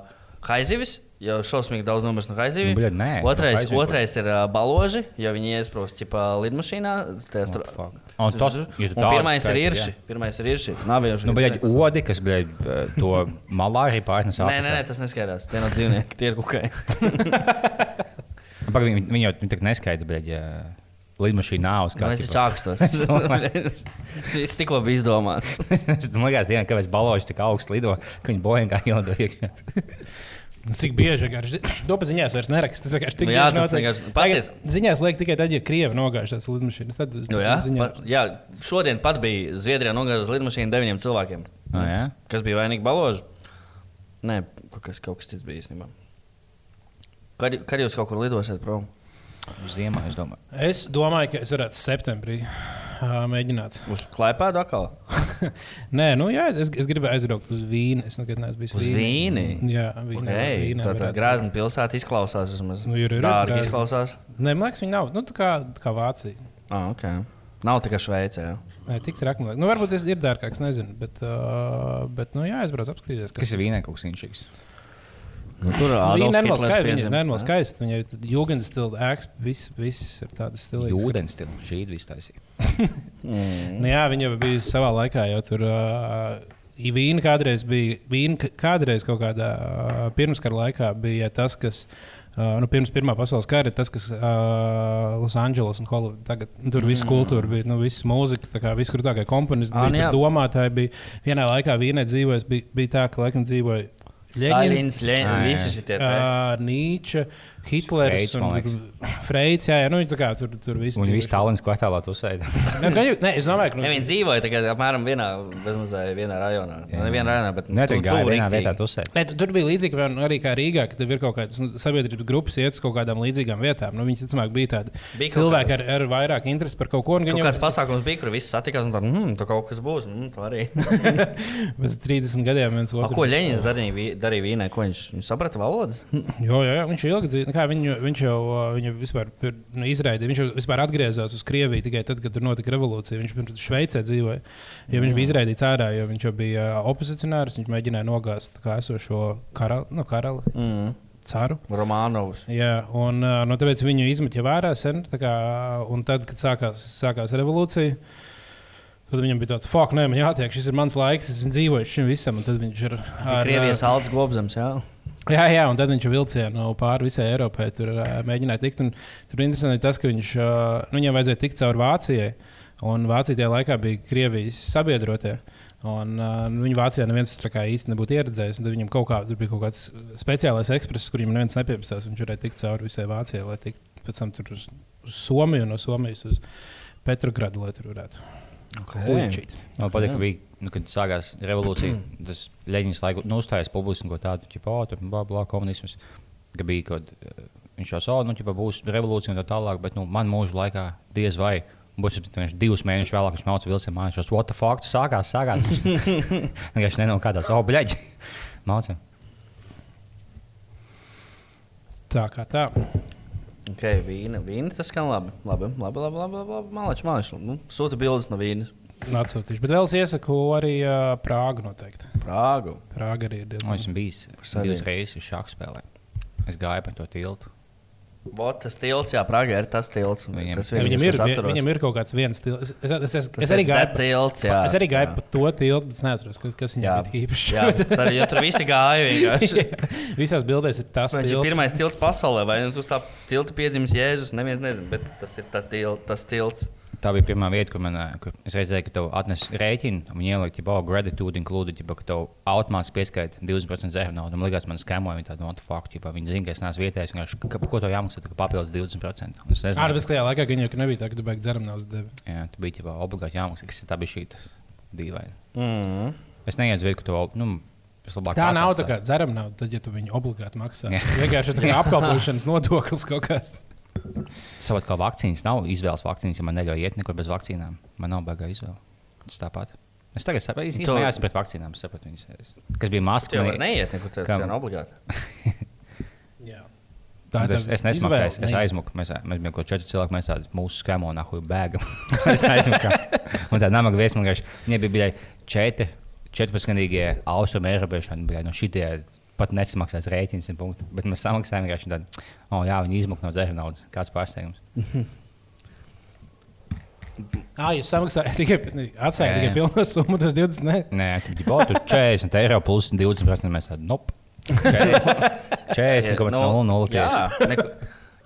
A: uh, haizivis, jau šausmīgi daudz nomirst no haizivīm.
C: Nu, bļaļ, nē, no
A: otrais,
C: haizivīm,
A: otrais ir uh, baloži, jo viņi iesprūst ķipā lidmašīnā. Tur-
C: fuck? Un tas- ja tu
A: Un
C: tādu
A: pirmais ir irši. Pirmais ir irši. Naviejošie
C: Nu, bet
A: dzīvnieki.
C: odi, kas bija to malā arī pārnes
A: Nē, nē, nē, tas neskaidrs. Tie nav dzīvnieki, tie ir kukai.
C: Viņi, viņi jau tā neskaidra, bet ja lidmašīna nav uz
A: Nu,
C: kā.
A: Es čākstos. Šis tikko bija izdomāts.
C: Es domāju, ka dienā, kāpēc balvoši tik augstu lido, ka viņi bojā kā ielido iekšā.
B: Nu, Cik bieži vienkārši to pa ziņās vairs neraksta. Tas vienkārši tik
A: Nu jā, tas vienkārši- pasties.
B: Ziņās liek tikai tad, ja Krievi nogāž tās lidmašīnas. Tad
A: Nu, jā,
B: ziņā...
A: pa, jā, šodien pat bija Zviedrijā nogāzta lidmašīna deviņiem cilvēkiem.
C: Oh, jā?
A: Kas bija vainīgi baloži? Nē, kaut kas, kaut kas cits bija īstenībā. Kad, kad jūs kaut kur lidosiet prom?
C: Ziemā, es domāju.
B: Es domāju, ka es varētu septembrī ā, mēģināt.
A: Uz klipēdu atkal?
B: Nē, nu jā, es, es gribēju aizbraukt uz Vīni. Es nekad neesmu bijis
A: Uz Vīni?
B: Jā, Vīnā.
A: Okay.
B: Vīnā
A: Tā tā grāzna pilsēta izklausās. Vismaz.
B: Nu, ir, ir,
A: Dārgi izklausās.
B: Nē, man liekas, viņi nav. Nu, tā kā, tā kā Vācija.
A: Ah, okay. Nav tikai Šveicē.
B: Nē, tik traki. Nu, varbūt tas ir dārgāks, nezinu. Bet, uh, bet nu, jā, aizbraucu apskatīties.
C: Kas ir vīnē kaut kas inčīgs?
A: Nu, tur Adolfs
B: ir
A: Hitlers
B: skaisti. Viņa ir nenormāli skaista. Viņa ir jūgens stila ēks. Viss, viss ir tāds stils.
C: Jūdens stila. Šī ir viss taisīja.
B: Nu, jā, viņa bija savā laikā, jau tur uh, Vīna kādreiz bija. Vīna kādreiz kaut kādā uh, pirmskara laikā bija tas, kas. Uh, nu, pirms Pirmā pasaules kara tas, kas uh, Losandželos un Holivudā tagad nu, tur viss kultūra bija, nu, viss mūzika, tā kā viss krūtākie komponisti,
A: Ah,
B: bija,
A: nu
B: domātāji bija. Vienā laikā Vīnē dzīvoja, bija, bija tā, ka laikam dzīvoja
A: Leņņņins,
C: Ah,
A: visi te.
B: Uh, Nīča, Hitlers
C: Freids, man
B: un. Freids. Jā, jā, nu, tā kā tur, tur viss
C: Un
B: dzīvoja.
C: viss tālens kvartālā tu sēdi.
B: Nē, nē, es domāju, ka
A: Ja viņi dzīvoja tagad apmēram vienā, bezmazliet vienā rajonā.
C: Jā.
A: Ne vienā rajonā, bet
C: tu- gāji
A: tuvu
C: vienā vietā tu sēdi.
B: Nē, tu- tur bija līdzīgi piemēram, arī kā Rīgā, ka tev ir kaut kādas nu, sabiedrības grupas, iet uz kaut kādām līdzīgām vietām. Nu, Viņas, ticamāk, bija tādi
A: Bija
B: cilvēki ar, ar vairāk interesi par kaut ko. un gan
A: Kaut
B: jau
A: kāds pasākums bija, kur visi satikās un tā, hmm, tur kaut kas būs. Mm, tā arī.
B: Pēc 30 gadiem viens
A: A,
B: otru.
A: ko Leņņņins darīja, darīja Vīnē? Ko viņš, viņš saprata valodas?
B: Jo, jo, jo, viņš jau ilgi dzīvoja. Kā Viņu, viņš jau viņu vispār nu, izraidīja. Viņš jau vispār atgriezās uz Krieviju tikai tad, kad tur notika revolūcija. Viņš pirms Šveicē dzīvoja. Jo viņš bija izraidīts ārā, jo viņš jau bija opozicionārs. Viņš mēģināja nogāzt kā esošo karali, nu, karali
A: Mm.
B: caru.
A: Romanovs.
B: Jā, un nu, tāpēc viņu izmetīja vērā sen. Kā, un tad, kad sākās, sākās revolūcija, tad viņam bija tāds, fuck, nē, man jātiek, šis ir mans laiks, es esmu dzīvojis šim visam. Un tad viņš ir ar
A: Krievijas Alts Gobzems, jā.
B: Jā, jā, un tad viņš vilcienu pāri visai Eiropai. Tur mēģināja tikt. un Tur ir interesanti tas, ka viņš, nu, viņam vajadzēja tikt cauri Vācijai. Un Vācija tajā laikā bija Krievijas sabiedrotie. Un, uh, viņu Vācijā neviens kā īsti nebūtu ieredzējis. un tad Viņam kaut kā, tur bija kaut kāds speciālais ekspress, kuriem neviens nepiepastās. Viņš varēja tikt cauri visai Vācijai, lai tiktu pēc tam tur uz, uz Somiju, no Somijas uz Petrogradu, lai tur varētu huļķīt.
C: Man patīk, ka bija, nu, kad sākās revolūcija, tas Leņķis laiku nu, uzstājās publiski un ko tādu, oh, tur bla, bla, komunisms. Ka bija kaut kāda, viņš jau sāka, nu, ķipa, būs revolūcija un tā tālāk, bet nu, man mūža laikā diez vai. Būs viņš divus mēnešus vēlāk, viņš mācīja vilcienu mājās. What the fuck, sākās, sākās. Viņš vienkārši nenokādās, oh, bļaģi. Mācīja.
B: Tā kā tā.
A: Ok, vīna. Vīna tas skan labi. Labi, labi, labi. labi, labi, labi. Malači, malači. Nu, sūta bildes no vīnas.
B: Atsūtīšu. Bet vēl es iesaku arī uh, Prāgu noteikti.
A: Prāgu.
B: Prāga arī ir
C: Nu,
B: diezgan.
C: esmu bijis divas reizes uz šādu spēlē. Es gāju pa to tiltu.
A: Vot tas tilts, jā, Prāga ir tas tilts.
C: Viņiem-
A: tas
B: Ja, viņam, ir,
A: atceros.
B: viņam ir kaut kāds viens stils. Es, es, es, es, arī gāju pa,
A: tilts, jā.
B: es arī gāju pa to tiltu, bet es neatceros, kas, viņam
A: Jā,
B: bija īpašs.
A: jā, tā, jo tur visi gāja vienkārši.
B: Visās bildēs ir tas
A: Viņš ir
B: tilts.
A: pirmais tilts pasaulē, vai nu, uz tā tilta piedzimis Jēzus. Neviens nezina, bet tas ir tā til, tas tilts.
C: Tā bija pirmā vieta, kur, man, ā, kur es redzēju, ka tev atnes rēķinu, un viņi ielika, ka, oh, gratitude included, ģipa, ka tev automātiski pieskaita 20% zēna naudu. Man liekas, man skamoja, viņi tādu notu faktu, ģipa, viņi zina, ka es neesmu vietējais, vienkārši, ka, ko tev jāmaksā, kā papildus 20%. Un es nezinu,
B: Ārpus tajā laikā gan jau ka nebija tā, ka tu beigts dzeram nav devi.
C: jā, tu biji ģipa, obligāti jāmaksā, kas tā bija šī dīvaina.
A: Mm.
C: Es neiedzu vietu, ka to, nu,
B: Tā nav
C: pasās
B: tā kā dzeram nav, tad, ja tu viņu obligāti maksā. Tas vienkārši ir apkalpošanas nodoklis kaut kāds.
C: Savukārt, kā vakcīnas nav izvēles vakcīnas, ja man neļauj iet nekur bez vakcīnām. Man nav baigā izvēle. Tas tāpat. Es tagad saprotu,
A: Tu-
C: ka tas ir pret vakcīnām. es Sapratu, viņas, es- kas bija maska.
A: jau
C: man-
A: neiet nekur,
C: Kam?
A: ir obligāti.
B: Jā.
C: Un Es, es nesmaksāju, es, es aizmuku. Mēs, mēs bijām kaut četri cilvēki, mēs tādu mūsu skēmu un ahu bēgam. es aizmuku. Un tā namaga viesma vienkārši, viņai bija, bija četri, 14 gadīgie austrumu eiropieši, un bija no šitie pat nesamaksās rēķins, simt punktu. Bet mēs samaksājām vienkārši tādu, oh, jā, viņi izmuka no dzēruma naudas. Kāds pārsteigums?
B: Ah, jūs samaksājat tikai atstājāt
C: Jā,
B: tikai pilnu summu, tas 20. Ne.
C: Nē, tu tur 40 eiro plus 20%. Mēs tādu, nope. 40, 40, 0,
A: Jā, neko,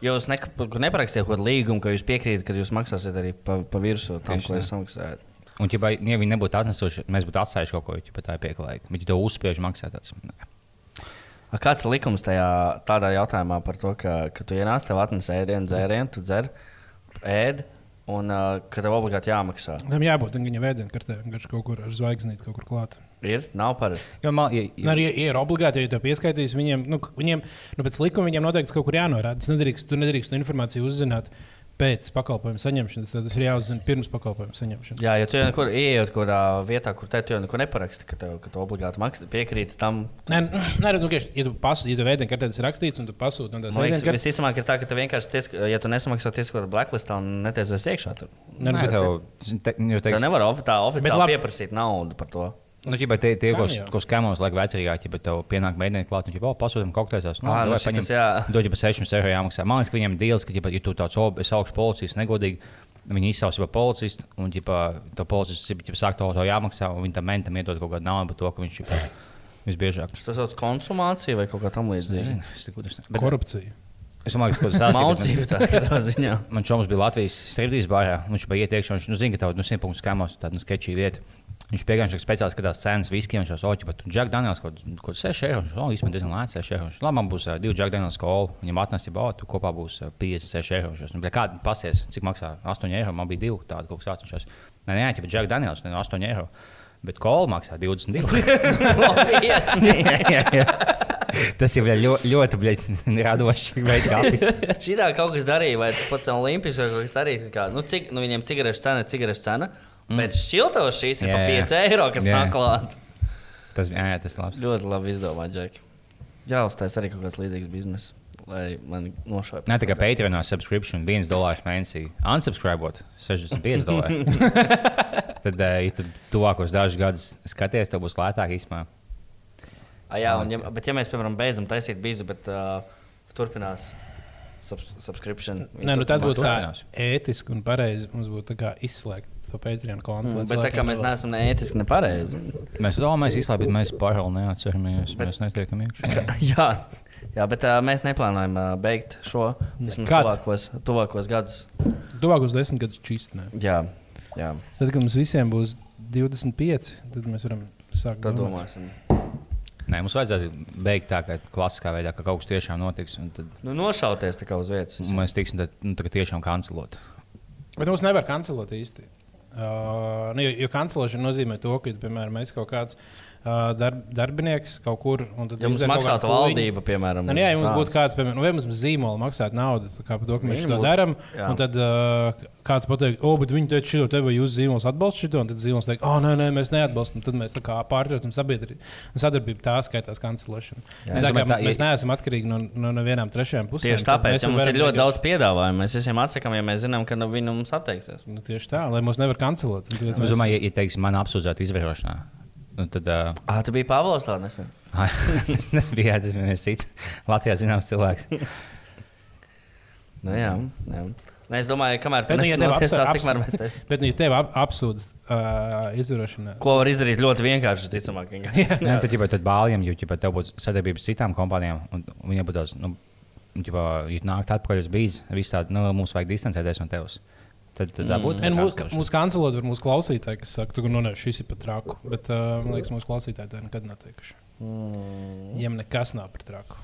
A: jūs neko, neparakstījāt kaut kādu līgumu, ka jūs piekrītat, ka jūs maksāsiet arī pa, pa virsmu tam,
C: Tieši
A: ko jūs samaksājat.
C: Un, ja, ja viņi nebūtu atnesuši, mēs būtu atstājuši kaut ko, ja tā ir pieklājīga. Bet, ja to uzspiež maksāt, tas nē.
A: Kāds ir likums tajā tādā jautājumā par to, ka, ka tu ienāc, tev atnes ēdienu, dzērienu, tu dzer, ēd, un uh, ka tev obligāti jāmaksā?
B: Tam jābūt viņa vēdienkartē, garš kaut kur ar zvaigznīti kaut kur klāt.
A: Ir, nav parasti.
C: Jo man, ja,
B: Nu, arī, ja ir obligāti, ja tu pieskaitīs viņiem, nu, viņiem nu, pēc likuma viņiem noteikti kaut kur jānorāda. Tas nedrīkst, tu nedrīkst to informāciju uzzināt pēc pakalpojuma saņemšanas. Tad tas ir jāuzzina pirms pakalpojuma saņemšanas.
A: Jā, jo tu jau ieejot kaut kādā vietā, kur te tu jau neko neparaksti, ka tev, ka tu obligāti maksā, piekrīti tam.
B: Nē, nē nu, tieši, ja tu pasūti, ja tu vēdienkartē tas ir rakstīts un tu pasūti no tās
A: Man liekas,
B: vēdienkartes,
A: visticamāk, ir tā, ka tu vienkārši, ties, ja tu nesamaksā kādā blacklistā un netiesies iekšā, tur
B: Nu,
C: tev, te, jo,
A: tev
C: teiks,
A: nevar ofi, tā oficiāli
B: labi.
A: pieprasīt naudu par to.
C: Nu, ja tie, tie
B: Gan
C: ko,
B: jau.
C: ko skamos, laik vecākā, ja tev pienāk mēģināt klāt, un jau pasūtām kokteļus, nu,
A: Ā, nu
C: davai
A: šitas,
C: paņem-
A: jā.
C: dod jau pa 6 eiro jāmaksā. Man liekas, ka viņiem dīls, ka, ja, ja tu tāds, oh, es augšu policijas negodīgi, viņi izsauc jau policistu, un, ja tā policists ja, sāk to, to jāmaksā, un viņi tam mentam iedod kaut kādu naudu par to, ka viņš ir visbiežāk.
A: Tas sauc konsumācija vai kaut kā tam līdzīga.
B: Korupcija.
C: Es domāju, ka tas ir
A: Maucība tā katrā ziņā.
C: Man šoms bija Latvijas strīdīs bārā. Viņš bija ietiekšs, viņš nu, zina, ka tā ir simts skamos, tāda nu, sketčī vieta. Viņš piegāja speciāli skatās cenas viskijam, viņš jau oķi, bet Jack Daniels kaut ko 6 eiro. Jau īstenībā diezgan lēts 6 eiro. Labi, man būs uh, divi Jack Daniels skolu. Viņam atnest, ja baudu, kopā būs uh, 56 eiro. Nu, kāda pasies, cik maksā 8 eiro? Man bija divi tādi kaut kas tāds. Nē, nē, ja Jack Daniels, ne 8 eiro. Bet kola maksā 22. jā, jā, jā. Tas jau ir ļoti, ļoti bļaļ, kā apgādāt.
A: Šitā kaut kas darīja, vai tas pats Olimpijas vai kaut kas arī. Kā, nu, cik, nu, viņiem cigaretes cena ir cigaretes cena, mm. bet šķiltos šīs ir
C: Jā,
A: pa
C: jā.
A: 5 eiro, kas
C: Jā.
A: nāk klāt.
C: Tas, jā, jā, tas ir labs.
A: Ļoti labi izdomāts, Džek. Jāuztais arī kaut kāds līdzīgs bizness, lai man nošāptu.
C: Nē, tā kā Patreonā subscription 1 dolārs mēnesī, unsubscribot 65 dolāri. Tad, eh, ja tu tuvākos dažus gadus skaties, tev būs lētāk īstenībā.
A: Ah, jā, un, ja, bet ja mēs, piemēram, beidzam taisīt bizu, bet uh, turpinās subs subscription.
B: Nē, nu tad būtu tā ētiski un pareizi. Mums būtu tā kā izslēgt to Patreon kontu.
A: Mm, bet tā kā mēs neesam ne ētiski, ne pareizi.
C: Mēs domājam, izslēgt, bet mēs paralēli neatceramies. Bet... Mēs netiekam iekšā.
A: jā, jā, bet uh, mēs neplānojam uh, beigt šo tuvākos, tuvākos gadus.
B: Tuvākos desmit gadus čistnē.
A: Jā, jā
B: Tad, kad mums visiem būs 25, tad mēs varam sākt
A: tad
B: domāt.
A: domāsim.
C: Nē, mums vajadzētu beigt tā, ka klasiskā veidā, ka kaut kas tiešām notiks. un Tad
A: Nu, nošauties tā kā uz vietas.
C: mēs tiksim tad, nu, tā, tiešām kancelot.
B: Bet mums nevar kancelot īsti. Uh, nu, jo, jo kancelēšana nozīmē to, ka, piemēram, mēs kaut kāds uh, darb, darbinieks kaut kur. un tad
A: Ja mums maksātu valdība, piemēram,
B: Nu, jā, ja mums
A: tāds.
B: būtu kāds, piemēram, nu, vai mums zīmola maksātu naudu kā par to, ka mēs to darām. Un tad uh, kāds pateiks, o, bet viņi teica, šito te vai jūs zīmols atbalsta šito, un tad zīmols teiks, o, nē, nē, mēs neatbalstam. Tad mēs pārtraucam. Sadarbību tā skaitās tā mēs neesam atkarīgi no, no nevienām trešajām pusēm.
A: Tieši
B: tad
A: tāpēc
B: mēs
A: ja mums ir ļoti daudz piedāvājumu. Mēs visiem atsakām, ja mēs zinām, ka nu, viņi mums atteiksies.
B: Nu, tieši tā, lai mūs nevar tāpēc
C: Es domāju, ja, ja teiksim, man apsūdzētu izvarošanā, nu, tad. Uh,
A: Ah, tu biji Pāvils tādā nesen.
C: tas bija tas viens cits Latvijā zināms cilvēks.
A: Nu, jā, jā. Ne, es domāju, kamēr
B: nu,
A: tikmēr
B: apsa-
A: mēs te...
B: Bet, nu, ja tev ap, apsūdz uh, izvarošanā,
A: Ko var izdarīt ļoti vienkārši, ticamāk. vienkārši.
C: Nē, tad, ja tad bāļiem, jo ja tev būtu sadarbības ar citām kompānijām, un un viņiem būtu tāds, nu, ja nākt atpakaļ uz bīzi, viss tāds, nu, mums vajag distancēties no tevis. Tad, tad.
B: Mm. Mūsu, mūsu kancelot var mūsu klausītāji, kas saka, ka nu, ne, šis ir pat traku. Bet uh, man liekas, mūsu klausītāji tā nekad nav teikuši.
A: Mm.
B: Viņiem nekas nav par traku.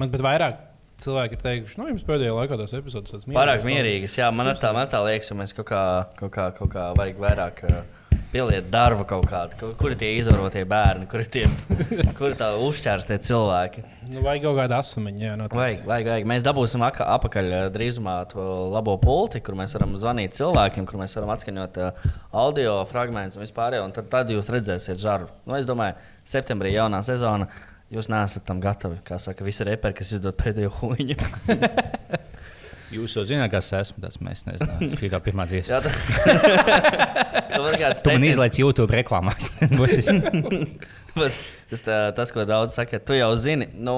B: Man pat vairāk cilvēki ir teikuši, nu, jums pēdējā laikā tās epizodes tādas
A: Pārāk mierīgas. Jā, man tā, man tā liekas, ka mēs kaut kā, kaut kā, kaut kā vajag vairāk uh, pieliet darbu kaut kādu. Kur, kur ir tie izvarotie bērni, kur ir tie kur uzķērstie cilvēki.
B: Nu, vajag kaut kādu asumiņu.
A: Vajag, vajag, vajag. Mēs dabūsim aka- apakaļ uh, drīzumā to labo pulti, kur mēs varam zvanīt cilvēkiem, kur mēs varam atskaņot uh, audio fragmentus un vispār. Un tad, tad jūs redzēsiet žaru. Nu, es domāju, septembrī jaunā sezona. Jūs neesat tam gatavi. Kā saka, visi reperi, kas izdod pēdējo huīņu.
C: Jūs jau zināt, kas esmu, tas mēs nezinām. Šī tā pirmā dziesma.
A: Jā, tas ir
C: Tu man izlaiž YouTube reklāmās.
A: Tas, tā, tas, ko daudz saka, tu jau zini, nu,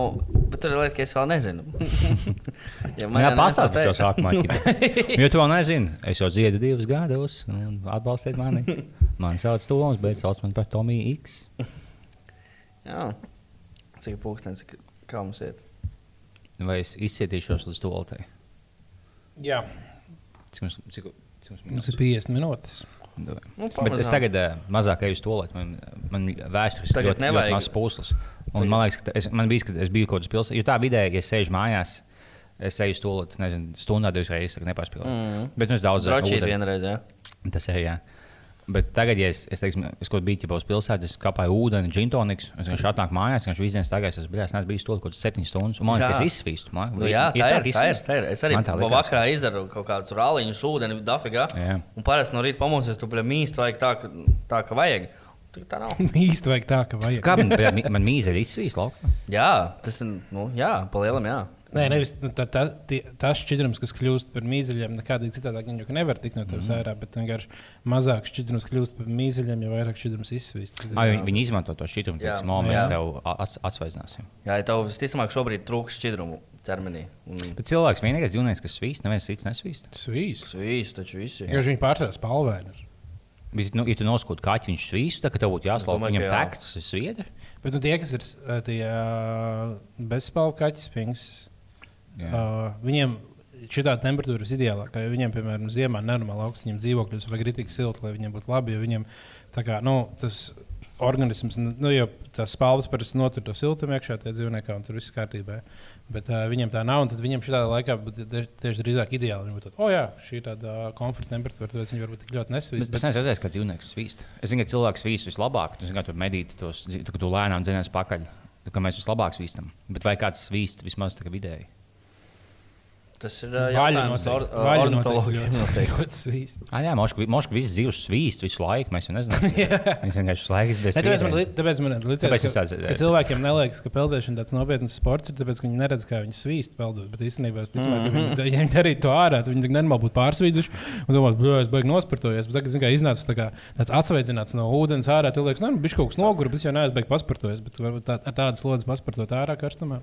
A: bet tur ir lieta, ka es vēl nezinu. ja
C: Man jā,
A: jau neviens
C: par savu sākumā. ķipa. Jo tu vēl nezini, es jau dziedu divus gadus, un atbalstiet mani. Mani sauc Toms, bet sauc man par Tomiju X.
A: Jā, cik pūkstens, kā mums iet.
C: Vai es izcietīšos līdz tolotei?
B: Jā,
C: Cik mums, cik, cik mums
B: mums ir 50 minūtes.
A: Nu,
C: Bet es tagad uh, mazāk eju uz to lietu. Man, man vēstures ir
A: Tagad
C: ļoti, ļoti mazs pūslis. Un man liekas, ka es, man bija, ka es biju kaut kādā pilsētā, jo tā vidē, ja es sēžu mājās, es eju uz to nezinu, stundā divas reizes, nepārspīlēju. Mm. Bet nu, es daudz
A: Drošīt
C: ūdeni.
A: vienreiz, jā.
C: Tas ir jā. Bet tagad, ja es, es teiksim, es kaut biju ģipā uz pilsētas, es kāpāju ūdeni, džintoniks, es vienkārši atnāku mājās, vienkārši visu dienu tagad, es biju, es neesmu bijis tur kaut kādas septiņas stundas, un man liekas, ka es izsvīstu. Man,
A: Nu, jā, tā ir,
C: ka
A: tā ir, tā ir. Es arī
C: tā likās.
A: vakarā izdaru kaut kādus rāliņus, ūdeni, dafigā.
C: Jā.
A: Un parasti no rīta pamosies, tu pļā mīst, vajag tā, ka, tā, ka vajag. Tā nav.
B: Īsti vajag tā, ka vajag.
C: Kā man, man mīza ir izsvīst laukā?
A: Jā, tas ir, nu, jā, pa lielam, jā.
B: Nē, nevis nu, tā, tā, tie- tas šķidrums, kas kļūst par mīzeļiem, nekādīgi citādi viņa jau nevar tikt no tevis
C: Mhm.
B: ārā, bet vienkārši mazāk šķidrums kļūst par mīzeļiem, jo vairāk šķidrums izsvīst. Tad
C: Ah, viņi, viņi izmanto to šķidrumu,
A: Jā.
C: teiksim, o, mēs
A: Jā.
C: tev ats, atsvaidzināsim.
A: Jā, ja tev visticamāk šobrīd trūks šķidrumu ķermenī. Un
C: Bet cilvēks vienīgais dzīvnieks, kas svīst, neviens cits nesvīst.
B: Svīst.
A: Svīs, taču visi.
B: Vienkārši viņi pārsvarā spalvaini. ir.
C: Bet, nu, ja tu noskūti kaķi, viņš svīst, tad tev būtu jāslauka viņam teksts, sviedri.
B: Bet nu, tie, kas ir tie bezspēļu kaķis, pings, uh, viņiem šī temperatūra ir ideālākā. Viņiem, piemēram, ziemā nenormāli augsts, viņiem dzīvokļus vajag rītīgi silti, lai viņiem būtu labi. Viņiem kā, nu, tas organisms, nu, jau tās spalvas parasti notur to siltumu iekšā, tie dzīvnieki, un tur viss kārtībā. Bet uh, viņiem tā nav, un tad viņiem šādā laikā tieši drīzāk ideāli. Viņi būtu, oh, jā, šī ir tāda komforta temperatūra, tāpēc viņi varbūt tik ļoti nesvīst.
C: Bet es nezinu, kā dzīvnieks svīst. Es zinu, ka cilvēks svīst vislabāk. Tu zini, kā tur medīt tos, tu, tu lēnām dzinās pakaļ. Tā kā mēs vislabāk svīstam. Bet vai kāds svīst vismaz tā kā vidēji?
A: Tas ir uh, jautājums
B: Vaļa
A: ornitologiem
B: ļoti svīst.
C: Ah, jā, Moška visas zivs svīst visu laiku. Mēs jau nezinām. Vienkārši visu laiku bez
B: Ne, tāpēc, man, tāpēc man liekas,
C: Tāpēc
B: ka,
C: es tāds-
B: ka cilvēkiem neliekas, ka peldēšana tāds nopietns sports ir. Tāpēc, ka viņi neredz, kā viņi svīst peldot. Bet īstenībā, es ticamāk, ka viņi, ja viņi darītu to ārā, tad viņi tik nenormāli būtu pārsvīduši. Un domā, ka es beigās nosportojos. Bet tagad, kā iznācis tā kā, tāds atsveidzināts no ūdens ārā, tu liekas, nu, viņš kaut kas nogurus, bet es jau neesmu beigts pasportojis. Bet varbūt tā, ar tādas slodzes pasportot ārā karstumā.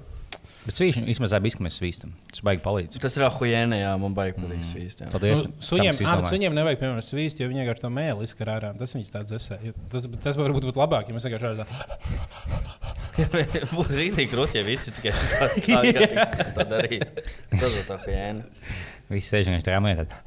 C: Bet svīšana vismaz abi mēs svīstam. Tas baigi palīdz.
A: Tas ir ahuēnē, jā, man baigi patīk svīst. jā.
C: Paldies.
B: Nu, suņiem, bet suņiem nevajag, piemēram, svīst, jo viņi vienkārši to mēli izskar ārā. Tas viņus tāds esē. Tas, tas varbūt būtu labāk, ja mēs vienkārši tādā
A: Būtu rītīgi grūti, ja visi tikai tādu tā darītu. Tas ir tā huēna.
C: Visi sēž vienkārši tajā mērā.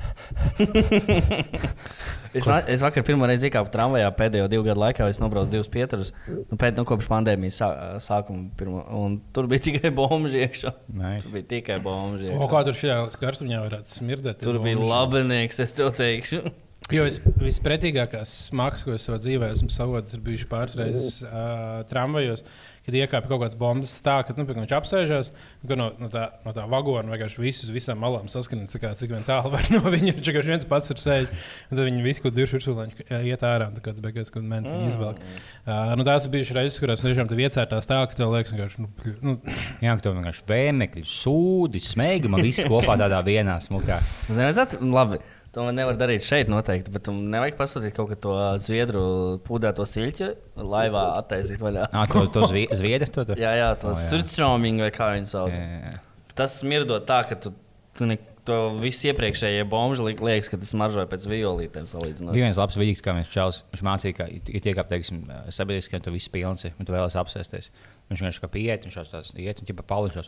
A: Es, va- es vakar pirmo reizi kāpu tramvajā pēdējo divu gadu laikā. Es nobraucu divus pieturus. Nu, pēc nu, kopš pandēmijas sā, sākuma. Pirmo, un tur bija tikai bombuļs iekšā.
C: Nice.
A: Tur bija tikai iekšā.
B: kā tur šajā karstumā varētu smirdēt?
A: Tur bija labinieks, es tev teikšu.
B: Jo es, vispretīgākās smagas, ko es savā dzīvē esmu savodis, ir bijušas pāris reizes uh, tramvajos, kad iekāpa kaut kāds bombas tā, ka nu, viņš apsēžās, un ka no, no, tā, no tā vagona vienkārši visus uz visām malām saskanīt, kā, cik vien tālu var no viņa. Viņš vienkārši viens pats ir sēž, un tad viņi visi, ko dirž virsū, iet ārā, un tā kā tas beigās, kad mentu viņi izvelk. Uh, nu, tās bijušas reizes, kurās tiešām tev iecērtās tā, ka tev liekas, vienkārši, nu, nu,
C: Jā, ka tev vienkārši vēmekļi, sūdi, smēguma, viss kopā tādā vienā smukā.
A: Ziniet, labi. To man nevar darīt šeit, noteikti. Bet man nevajag pasūtīt kaut ko to zviedru pūdēto siļķu, laivā attaisīt vaļā.
C: Ah, to, to zvi- zviedri to tur?
A: Jā, jā, to
C: O, jā.
A: surstroming vai kā viņi sauc.
C: Jā, jā, jā.
A: Tas smirdot tā, ka tu, tu ne, to visu iepriekšējie bomži li- liekas, ka tas maržoja pēc violītēm.
C: Bija viens labs vidīgs, kā viņš čels. Viņš mācīja, ka, ja tiek apteiksim, sabiedriski, ka tu viss pilns ir un tu vēlies apsēsties. Viņš vienkārši kā pieiet, viņš jau tāds iet un ķipa paulišos.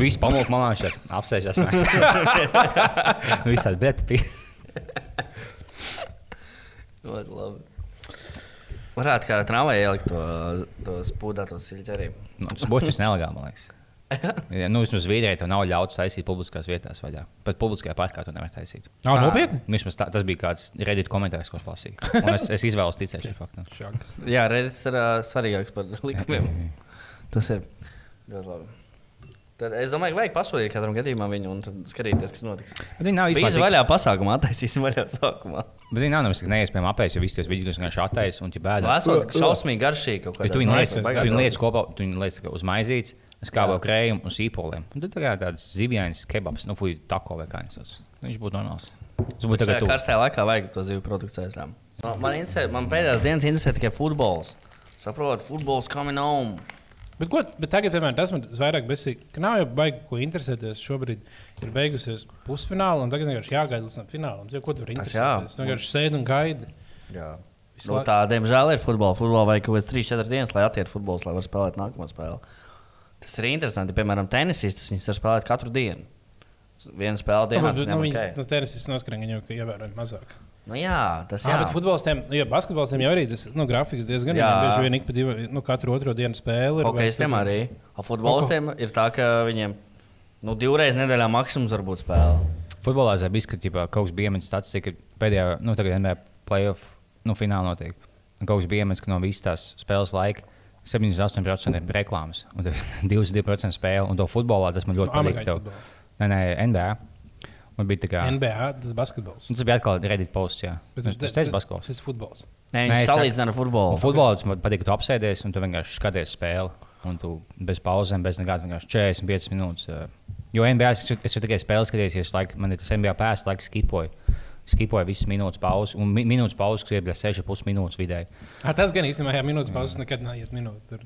C: Viss pamūk mamā, viņš tāds apsēžas. Visādi, bet
A: Ļoti labi. Varētu kā tramvajā ielikt to, to spūdēto siļķu arī.
C: Nu, tas būtu tas nelegāli, man liekas. Ja, nu, vismaz Zviedrijai to nav ļauts taisīt publiskās vietās vaļā. Pat publiskajā parkā to nevar taisīt.
B: Ā, nopietni?
C: Nu, vismaz tā, tas bija kāds Reddit komentārs, ko es lasīju. Un es, es izvēlos ticēt šim faktam.
A: Jā, reizes ir uh, svarīgāks par likumiem. Tas ir ļoti labi. Tad es domāju, ka vajag pasūtīt katram gadījumam viņu un tad skatīties, kas notiks.
C: Bet viņi nav
A: Bija
C: vispār.
A: vaļā pasākumā, attaisīsim vaļā sākumā.
C: Bet viņi nav nemaz neiespējami apēst, jo visi tos vidus vienkārši attaisno un tie bēdā.
A: Vēsot, ka šausmīgi garšīgi kaut kādā
C: tu viņu
B: baigā
C: tu viņu lietas kopā, tu viņu kā uz maizītes, skābo krējumu un sīpoliem. Un tad tā kā tāds zivjainis kebabs, nu, fuj, tako vai kā viņš sauc. Viņš būtu normāls. Tas būtu
A: Tagad karstajā laikā vajag to zivju produktu aizsākt. Man, man, interesē, man pēdējās dienas interesē tikai futbols. Saprotu, futbols coming home.
B: Bet, ko, bet tagad, piemēram, tas man vairāk besīk, ka nav jau baigi, ko interesēties. Šobrīd ir beigusies pusfināla, un tagad vienkārši jāgaida līdz finālam. Jo, ko tur
A: Tas
B: interesēties?
A: jā.
B: Vienkārši sēdi un gaidi.
A: Jā. Nu,
B: laiku-
A: tā, diemžēl, ir futbola. Futbolā vajag kaut kādas 3-4 dienas, lai atietu futbols, lai varētu spēlēt nākamo spēli. Tas ir interesanti. Piemēram, tenisistas viņus var spēlēt katru dienu. viena spēle dienā.
B: Nu,
A: tas
B: nu,
A: ņem
B: viņas,
A: ok.
B: nu, tenisis noskrēja jau ievērojami mazāk.
A: Nu, jā, tas
B: Jā,
A: jā.
B: bet futbolistiem, jo basketbolistiem jau arī tas nu, grafiks diezgan
A: Jā.
B: jā. bieži vien ik pa divu, nu, katru otro dienu spēli. ir,
A: Hokejistiem
B: tur-
A: arī. A futbolistiem ir tā, ka viņiem nu, divreiz nedēļā maksimums var būt spēle.
C: Futbolā zem izskatībā kaut kas bija iemetis statistika, ka pēdējā, nu, tagad NBA playoff, nu, finālā notiek. Kaut kas bija iemetis, ka no visas tās spēles laika 78% ir reklāmas, un tad 22% spēle. Un to futbolā tas man ļoti patīk.
B: Futbolā.
C: Nē, nē, NBA. Man bija tā kā.
B: NBA tas ir basketbols.
C: Tas bija atkal Reddit posts, jā.
B: Bet
C: Tas tas teica basketbols.
B: Tas ir futbols.
A: Nē, viņš
C: es
A: salīdzina ar futbolu.
C: Un futbolā tas man patīk, ka tu apsēdies un tu vienkārši skaties spēli. Un tu bez pauzēm, bez nekāda vienkārši 45 minūtes. Jo NBA es, es jau tikai spēli skaties, es laiku, man ir tas NBA pēdas laiks skipoju. Skipoju visas minūtes pauzes, un mi, minūtes pauzes, kas ir 6,5 minūtes vidēji.
B: Ah, tas gan īstenībā, ja minūtes pauzes nekad neiet minūte. Tur.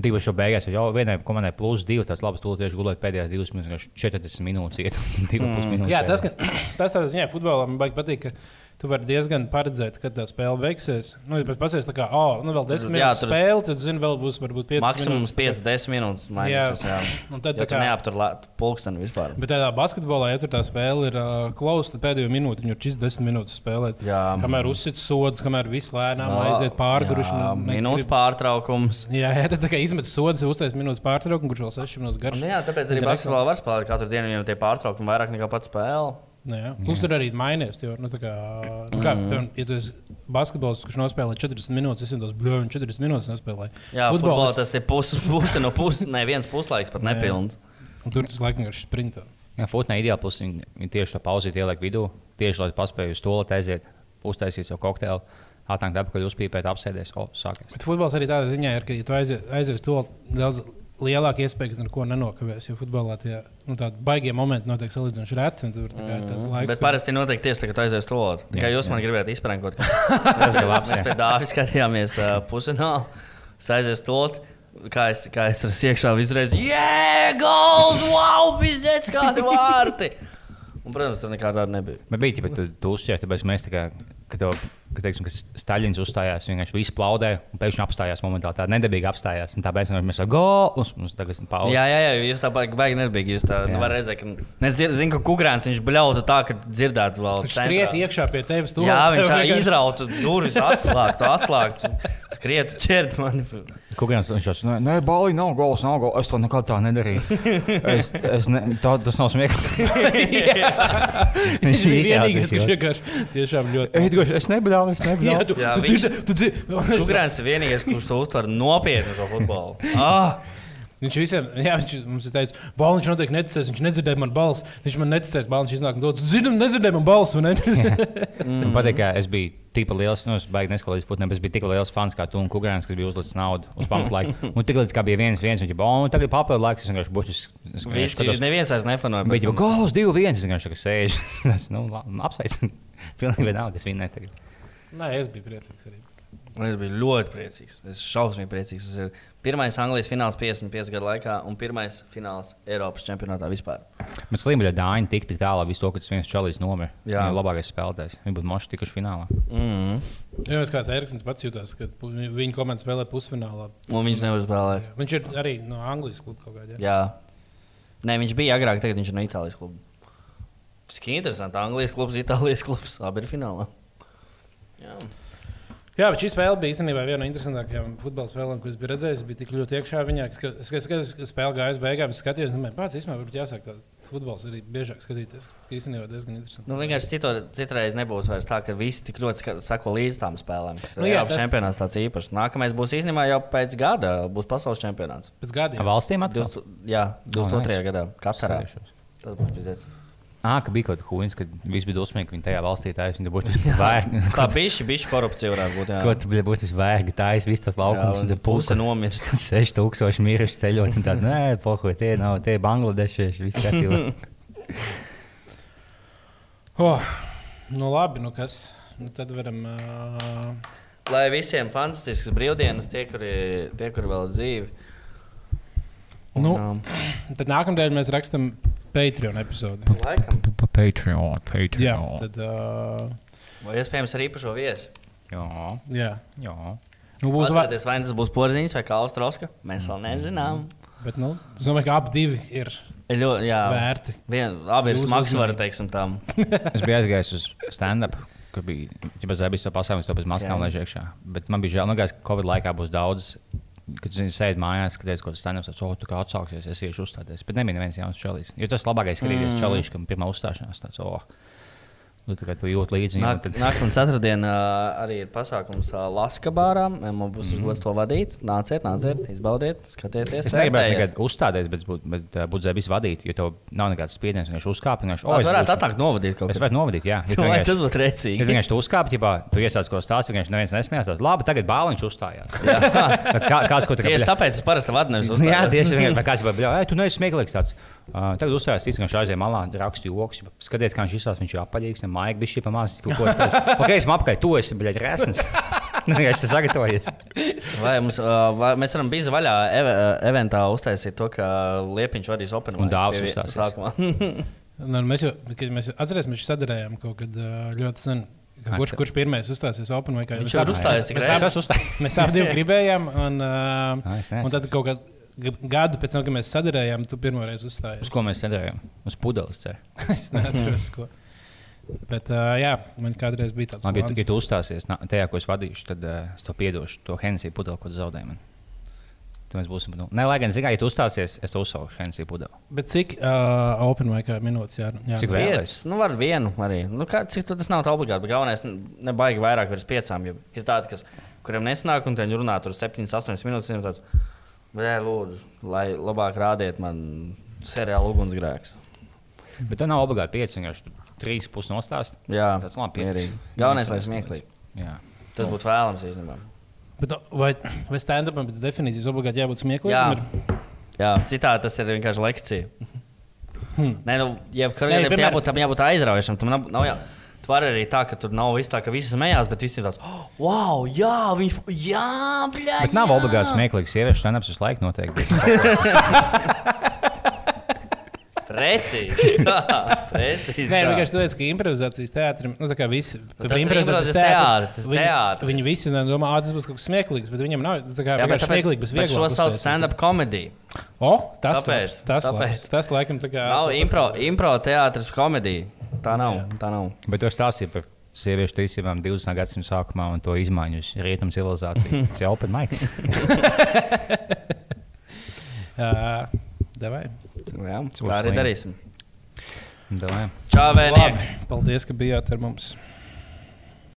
C: Divas jau beigās, jau vienai komandai plus divi. Tas labs, tu tieši gulēt pēdējās divas minūtes, 40 minūtes, iet 2,5 minūtes.
B: Jā, tas, ka, tas tādā ziņā futbolā man patīk, ka tu vari diezgan paredzēt, kad tā spēle beigsies. Nu, ja pasies tā kā, oh, nu vēl 10
A: Jā,
B: minūtes
A: tur-
B: spēle, tad zini, vēl būs varbūt 5
A: Maksimums
B: minūtes.
A: 5-10 minūtes. mainīsies, Jā,
B: Un tad
A: ja
B: tā kā-
A: neaptur pulksteni vispār.
B: Bet tādā basketbolā, ja tur tā spēle ir uh, klausa, tad pēdējo minūti viņi ir 40 minūtes spēlēt.
A: Jā.
B: Kamēr uzsit sodu, kamēr viss lēnām aiziet.
A: Jā,
B: nu,
A: Minūtes
B: negrib-
A: pārtraukums.
B: Jā, jā, tad tā kā izmet sodu, uztais minūtes pārtraukumu, kurš vēl 6 minūtes garš.
A: Nu, jā, tāpēc arī basketbolā var spēlēt katru dienu, jo tie pārtraukumi vairāk nekā pats spēle.
B: Nu. Plus tur arī mainījies. Jo, nu, tā kā, nu, kā, piemēram, ja tu esi basketbolists, kurš nospēlē 40 minūtes, es jau tos bļūņus 40 minūtes nespēlēju.
A: Jā, futbolā tas ir puse, puse no puses, ne viens puslaiks, pat nepilns.
B: Un tur tas laikam ir sprintā.
C: Jā, Futbolā ideāli plus viņi, tieši to pauzīt ieliek vidū, tieši lai paspēju uz to aiziet, uztaisīt savu kokteili, atpakaļ, uzpīpēt, apsēties. O, sākās.
B: Bet futbols arī tādā ziņā ir, ka, ja tu aizies, aizies to daudz lielāka iespēja, ka neko nenokavēs. Jo futbolā tie nu, baigie momenti notiek salīdzinoši reti. Tur kā, tas laiks,
A: Bet parasti notiek tieši tā, ka tu aizies to otru. Tikai
C: Jā,
A: jūs man
C: jā.
A: gribējāt izprankot.
C: Tas bija labs.
A: Mēs
C: jā.
A: pie Dāvis skatījāmies uh, pusfinālā. Es aiziesu to otru. Kā es, kā es tur iekšā uzreiz, jē, gols, wow, bizdēts kādi vārti. Un, protams, tur nekā tāda nebija.
C: Bet bija tā, ka tu uzķēri, tāpēc mēs tā kā, ka tev, ka, teiksim, ka Staļins uzstājās, vienkārši viss plaudē, un pēkšņi apstājās momentāli. Tā nedabīgi apstājās. un Tāpēc mēs sakām, go! Mums, mums tagad ir pauze.
A: Jā, jā, jā, jūs tā baigi, baigi nebija. Jūs tā
C: Jā.
A: nu, redzēt, ka es zinu, ka Kukrāns viņš bļautu tā, ka dzirdētu vēl
B: Viņš skriet iekšā pie tevis. tu-
A: Jā, viņš tā izrautu durvis, atslēgtu, atslēgtu, skrietu, ķert mani.
C: Kurš viņš jau nē, balī nav gols, nav gols. Es to nekad tā nedarīju. Es, es ne, tā, tas nav smieklīgi.
B: Viņš ir vienīgais,
C: jo.
B: vienkārši tiešām ļoti.
C: Edgars, es nebļāvu, es
B: Jā,
C: nebļāvu.
B: tu,
A: Jā,
B: tu
A: viņš-
B: dzirdi, tu dzirdi.
A: Kukrāns ir vienīgais, kurš to uztver nopietni, to futbolu. Ah!
B: Viņš visiem, jā, viņš mums ir teicis, Balniņš noteikti neticēs, viņš nedzirdēja man balsi. Viņš man neticēs, Balniņš iznāk un dodas, zinām, nedzirdēja man balsi. vai ne?"
C: Man patīk, ka es biju tik liels, nu, es baigi neskolīju futbolu, bet es biju tik liels fans kā tu un Kungrāns, kas bija uzlicis naudu uz pamatlaiku. Un tik līdz kā bija viens, viens, viņš bija, oh, tagad papildu laiks, es vienkārši bučus.
A: Viņš tur neviens vairs nefanoja.
C: Bet jau gals, divi, viens, es vienkārši sēžu. Tas, nu, apsveicu. Pilnīgi vienalga, kas vinnēja tagad.
B: Nē, es biju priecīgs arī.
A: Es biju ļoti priecīgs. Es šausmīgi priecīgs. Tas ir pirmais Anglijas fināls 55 gadu laikā un pirmais fināls Eiropas čempionātā vispār.
C: Bet slimība Dāņa tik, tik tālu, visu to, ka tas viens čalīs nomira.
A: Jā.
C: Viņa ir labākais spēlētājs. Viņa būtu moši tikuši finālā.
A: Mm.
B: Jā, es kāds Eriksons pats jutās, kad pu- viņa komanda spēlē pusfinālā.
A: Un viņš nevar spēlēt.
B: Viņš ir arī no Anglijas kluba kaut kādā.
A: Jā. Nē, viņš bija agrāk, tagad viņš ir no Itālijas kluba. Tas ir interesanti. Anglijas klubs, Itālijas klubs. Abi ir finālā. Jā.
B: Jā, bet šī spēle bija īstenībā viena no interesantākajām futbola spēlēm, ko es biju redzējis. Es biju tik ļoti iekšā viņā, ka es skatos, ka spēle gāja uz beigām. Es skatījos, domāju, pats īstenībā varbūt jāsāk tā futbols arī biežāk skatīties. ka Īstenībā diezgan interesanti.
A: Nu, vienkārši cito, citreiz nebūs vairs tā, ka visi tik ļoti sako līdz tām spēlēm.
B: Nu, jā, tas-
A: čempionāts tāds īpašs. Nākamais būs īstenībā jau pēc gada. Būs pasaules čempionāts.
B: Pēc gadiem.
C: Valstīm atkal?
A: 20, jā, 22.
C: nice.
A: gadā.
C: Sēžos.
A: Tas būs pēc
C: Ā, ka bija kaut kāda huīns, kad viss bija dusmīgi, ka viņi tajā valstī būtu vērga.
A: Tā bišķi, bišķi korupcija varētu būt. Jā.
C: Ko tu biji būtis vērga, taisīja visas tās
A: Jā,
C: laukumus.
A: un puse nomirst.
C: 6000 miruši ceļot, un tāda, nē, pohuj, tie nav, tie bangladešieši, viss kārtībā.
B: Oh, nu labi, nu kas? Nu tad varam. Uh...
A: Lai visiem fantastiskas brīvdienas, tie, kuri, tie, kuri vēl dzīvi. Un,
B: Nu.
A: um,
B: Tad nākamajā mēs rakstām Patreon epizodi.
A: laikam.
C: Patreon,
B: Jā, tad. Uh...
A: Vai iespējams arī īpašo viesu?
C: Jā,
B: Jā.
C: jā.
B: Nu, būs.
A: Atcerieties, vai tas būs porziņš vai kā Austrālska. Mēs vēl nezinām.
B: Bet, nu, es domāju, ka abi ir
A: Ļoti, jā,
B: vērti.
A: Vien, abi ir smagsvari,
B: uzmanības.
A: teiksim, tam.
C: Es biju aizgājis uz stand-up, kur bija jau zēbis to pasākumu, to bez maskām lež iekšā. Bet man bija žēl, nu, ka Covid laikā būs daudz. Kad viņi sēž mājās, skaties, ko stand-up tāds, oh, tu kā atsauksies, es iešu uzstāties. Bet nebija neviens jauns čalīs. Jo tas labākais skatīties mm. čalīši, kam pirmā uzstāšanās tāds, oh, nu, tā kā tu jūt līdzi. viņam,
A: Nāk,
C: tad-
A: nākamā ceturtdienā arī ir pasākums ā, Laska bārā. Man būs mm. gods to vadīt. Nāciet, nāciet, izbaudiet, skatieties.
C: Es negribēju nekad uzstāties, bet, bet uh, būt zēbis vadīt, jo tev nav nekāds spiediens. Viņš
A: O,
C: oh,
A: es varētu atnākt novadīt kaut
C: Es
A: ko
C: varu novadīt, jā. Ja vienkārši-
A: tas būtu
C: Ja
A: rēcīgi?
C: vienkārši tu uzkāpi, ja tu iesāc ko stāstīt, viņš neviens nesmējās. Labi, tagad bāliņš uzstājās. Kā, kāds, ko kā
A: Tieši tāpēc es parasti vadu nevis uz
C: Jā, tieši. Vai kāds bija, ej, tu neesi smieklīgs tāds. Uh, tagad uzstājās, tic, ka viņš aizēja malā, rakstīja joks. Skaties, kā viņš izsās, viņš ir apaļīgs, ne maigi, bija šī pamāca. Ok, es apkai, tu esi, bļaļ, resns. Vienkārši tas sagatavojies.
A: Vai mums, uh, vai mēs varam bija vaļā eve, uh, eventā uztaisīt to, ka Liepiņš vadīs Open
C: Un
A: pie-
C: uzstāsies.
B: Nu, mēs jau mēs atcerēsimies, ka sadarījām kaut kad ļoti sen. Kurš, kurš pirmais uzstāsies Open vai kā?
A: Viņš
B: Mēs
A: jau tik
B: mēs abi- gribējām, un, uh, un tad kaut kādā gadu pēc tam, kad mēs sadarījām, tu pirmo reizi uzstājies.
C: Uz ko mēs nedējām? Uz pudeles. ceru.
B: es neatceros, ko. Bet, uh, jā, man kādreiz bija tāds
C: Labi, ja tu, ja uzstāsies nā- tajā, ko es vadīšu, tad uh, es to piedošu. To Hensiju pudeli, ko tu zaudēji. Man. Tad mēs būsim. Nu, ne, lai gan, zināmā, ja tu uzstāsies, es to uzsaucu Hensiju pudeli.
B: Bet cik uh, Open vai kā minūtes? Jā, jā.
C: Cik vēl?
A: Piecas. Nu, var vienu arī. Nu, kā, cik tas nav obligāti. Bet galvenais, ne- nebaigi vairāk par piecām. Jo ir tādi, kas, kuriem nesanāk, un viņi runā tur 7, 8 minūtes. Bē, lūdzu, lai labāk rādiet man seriālu ugunsgrēks.
C: Bet tā nav obligāti pieci. Vienkārši trīs puses nostāst.
A: Jā,
C: Tas labi,
A: mierīgi.
C: piecas.
A: Galvenais, lai smieklīgi.
C: Jā.
A: Tas būtu vēlams īstenībā.
B: Bet, nu, vai vai stand-upam pēc definīcijas obligāti jābūt
A: Jā.
B: smieklīgam? Ir?
A: Jā, citādi tas ir vienkārši lekcija.
B: Hmm.
A: Nē, nu, ja
B: Nē,
A: karjeram
B: piemēram-
A: jābūt, tam jābūt aizraujošam. Tam nav, nav jā. Tu vari arī tā, ka tur nav viss tā, ka visi smējās, bet visi ir tāds, oh, wow, jā, viņš, jā, bļā,
C: Bet nav
A: jā.
C: obligāti smieklīgi. Sieviešu stand-ups visu laiku notiek.
A: Precīzi. Tā, precīzi.
B: Nē, vienkārši tāpēc, ka improvizācijas teātrim, nu, tā kā visi,
A: tas
B: par
A: ir
B: improvizācijas
A: improvizācijas
B: teātri,
A: teātris, tas
B: viņi,
A: teātris.
B: viņi visi nu, domā, ka tas būs kaut kas smieklīgs, bet viņam nav tā kā
A: Jā,
B: vienkārši smieklīgi,
A: šo
B: vieglāk.
A: sauc
B: uztaisīt.
A: stand-up komēdiju.
B: O, tas
A: Tāpēc,
B: labs, tas
A: tāpēc.
B: labs, tas laikam tā kā.
A: Nav
B: tas-
A: impro, impro teātris komēdija. Tā nav.
B: Jā.
A: Tā nav.
C: Bet tu stāstīji par sieviešu tiesībām 20. gadsimta sākumā un to izmaiņu uz rietumu civilizāciju. Tas ir open mics.
B: Jā, Davai.
A: Jā,
C: būs
A: tā arī darīsim.
C: Davai.
A: Čau, vēnieks!
B: Labi, paldies, ka bijāt ar mums.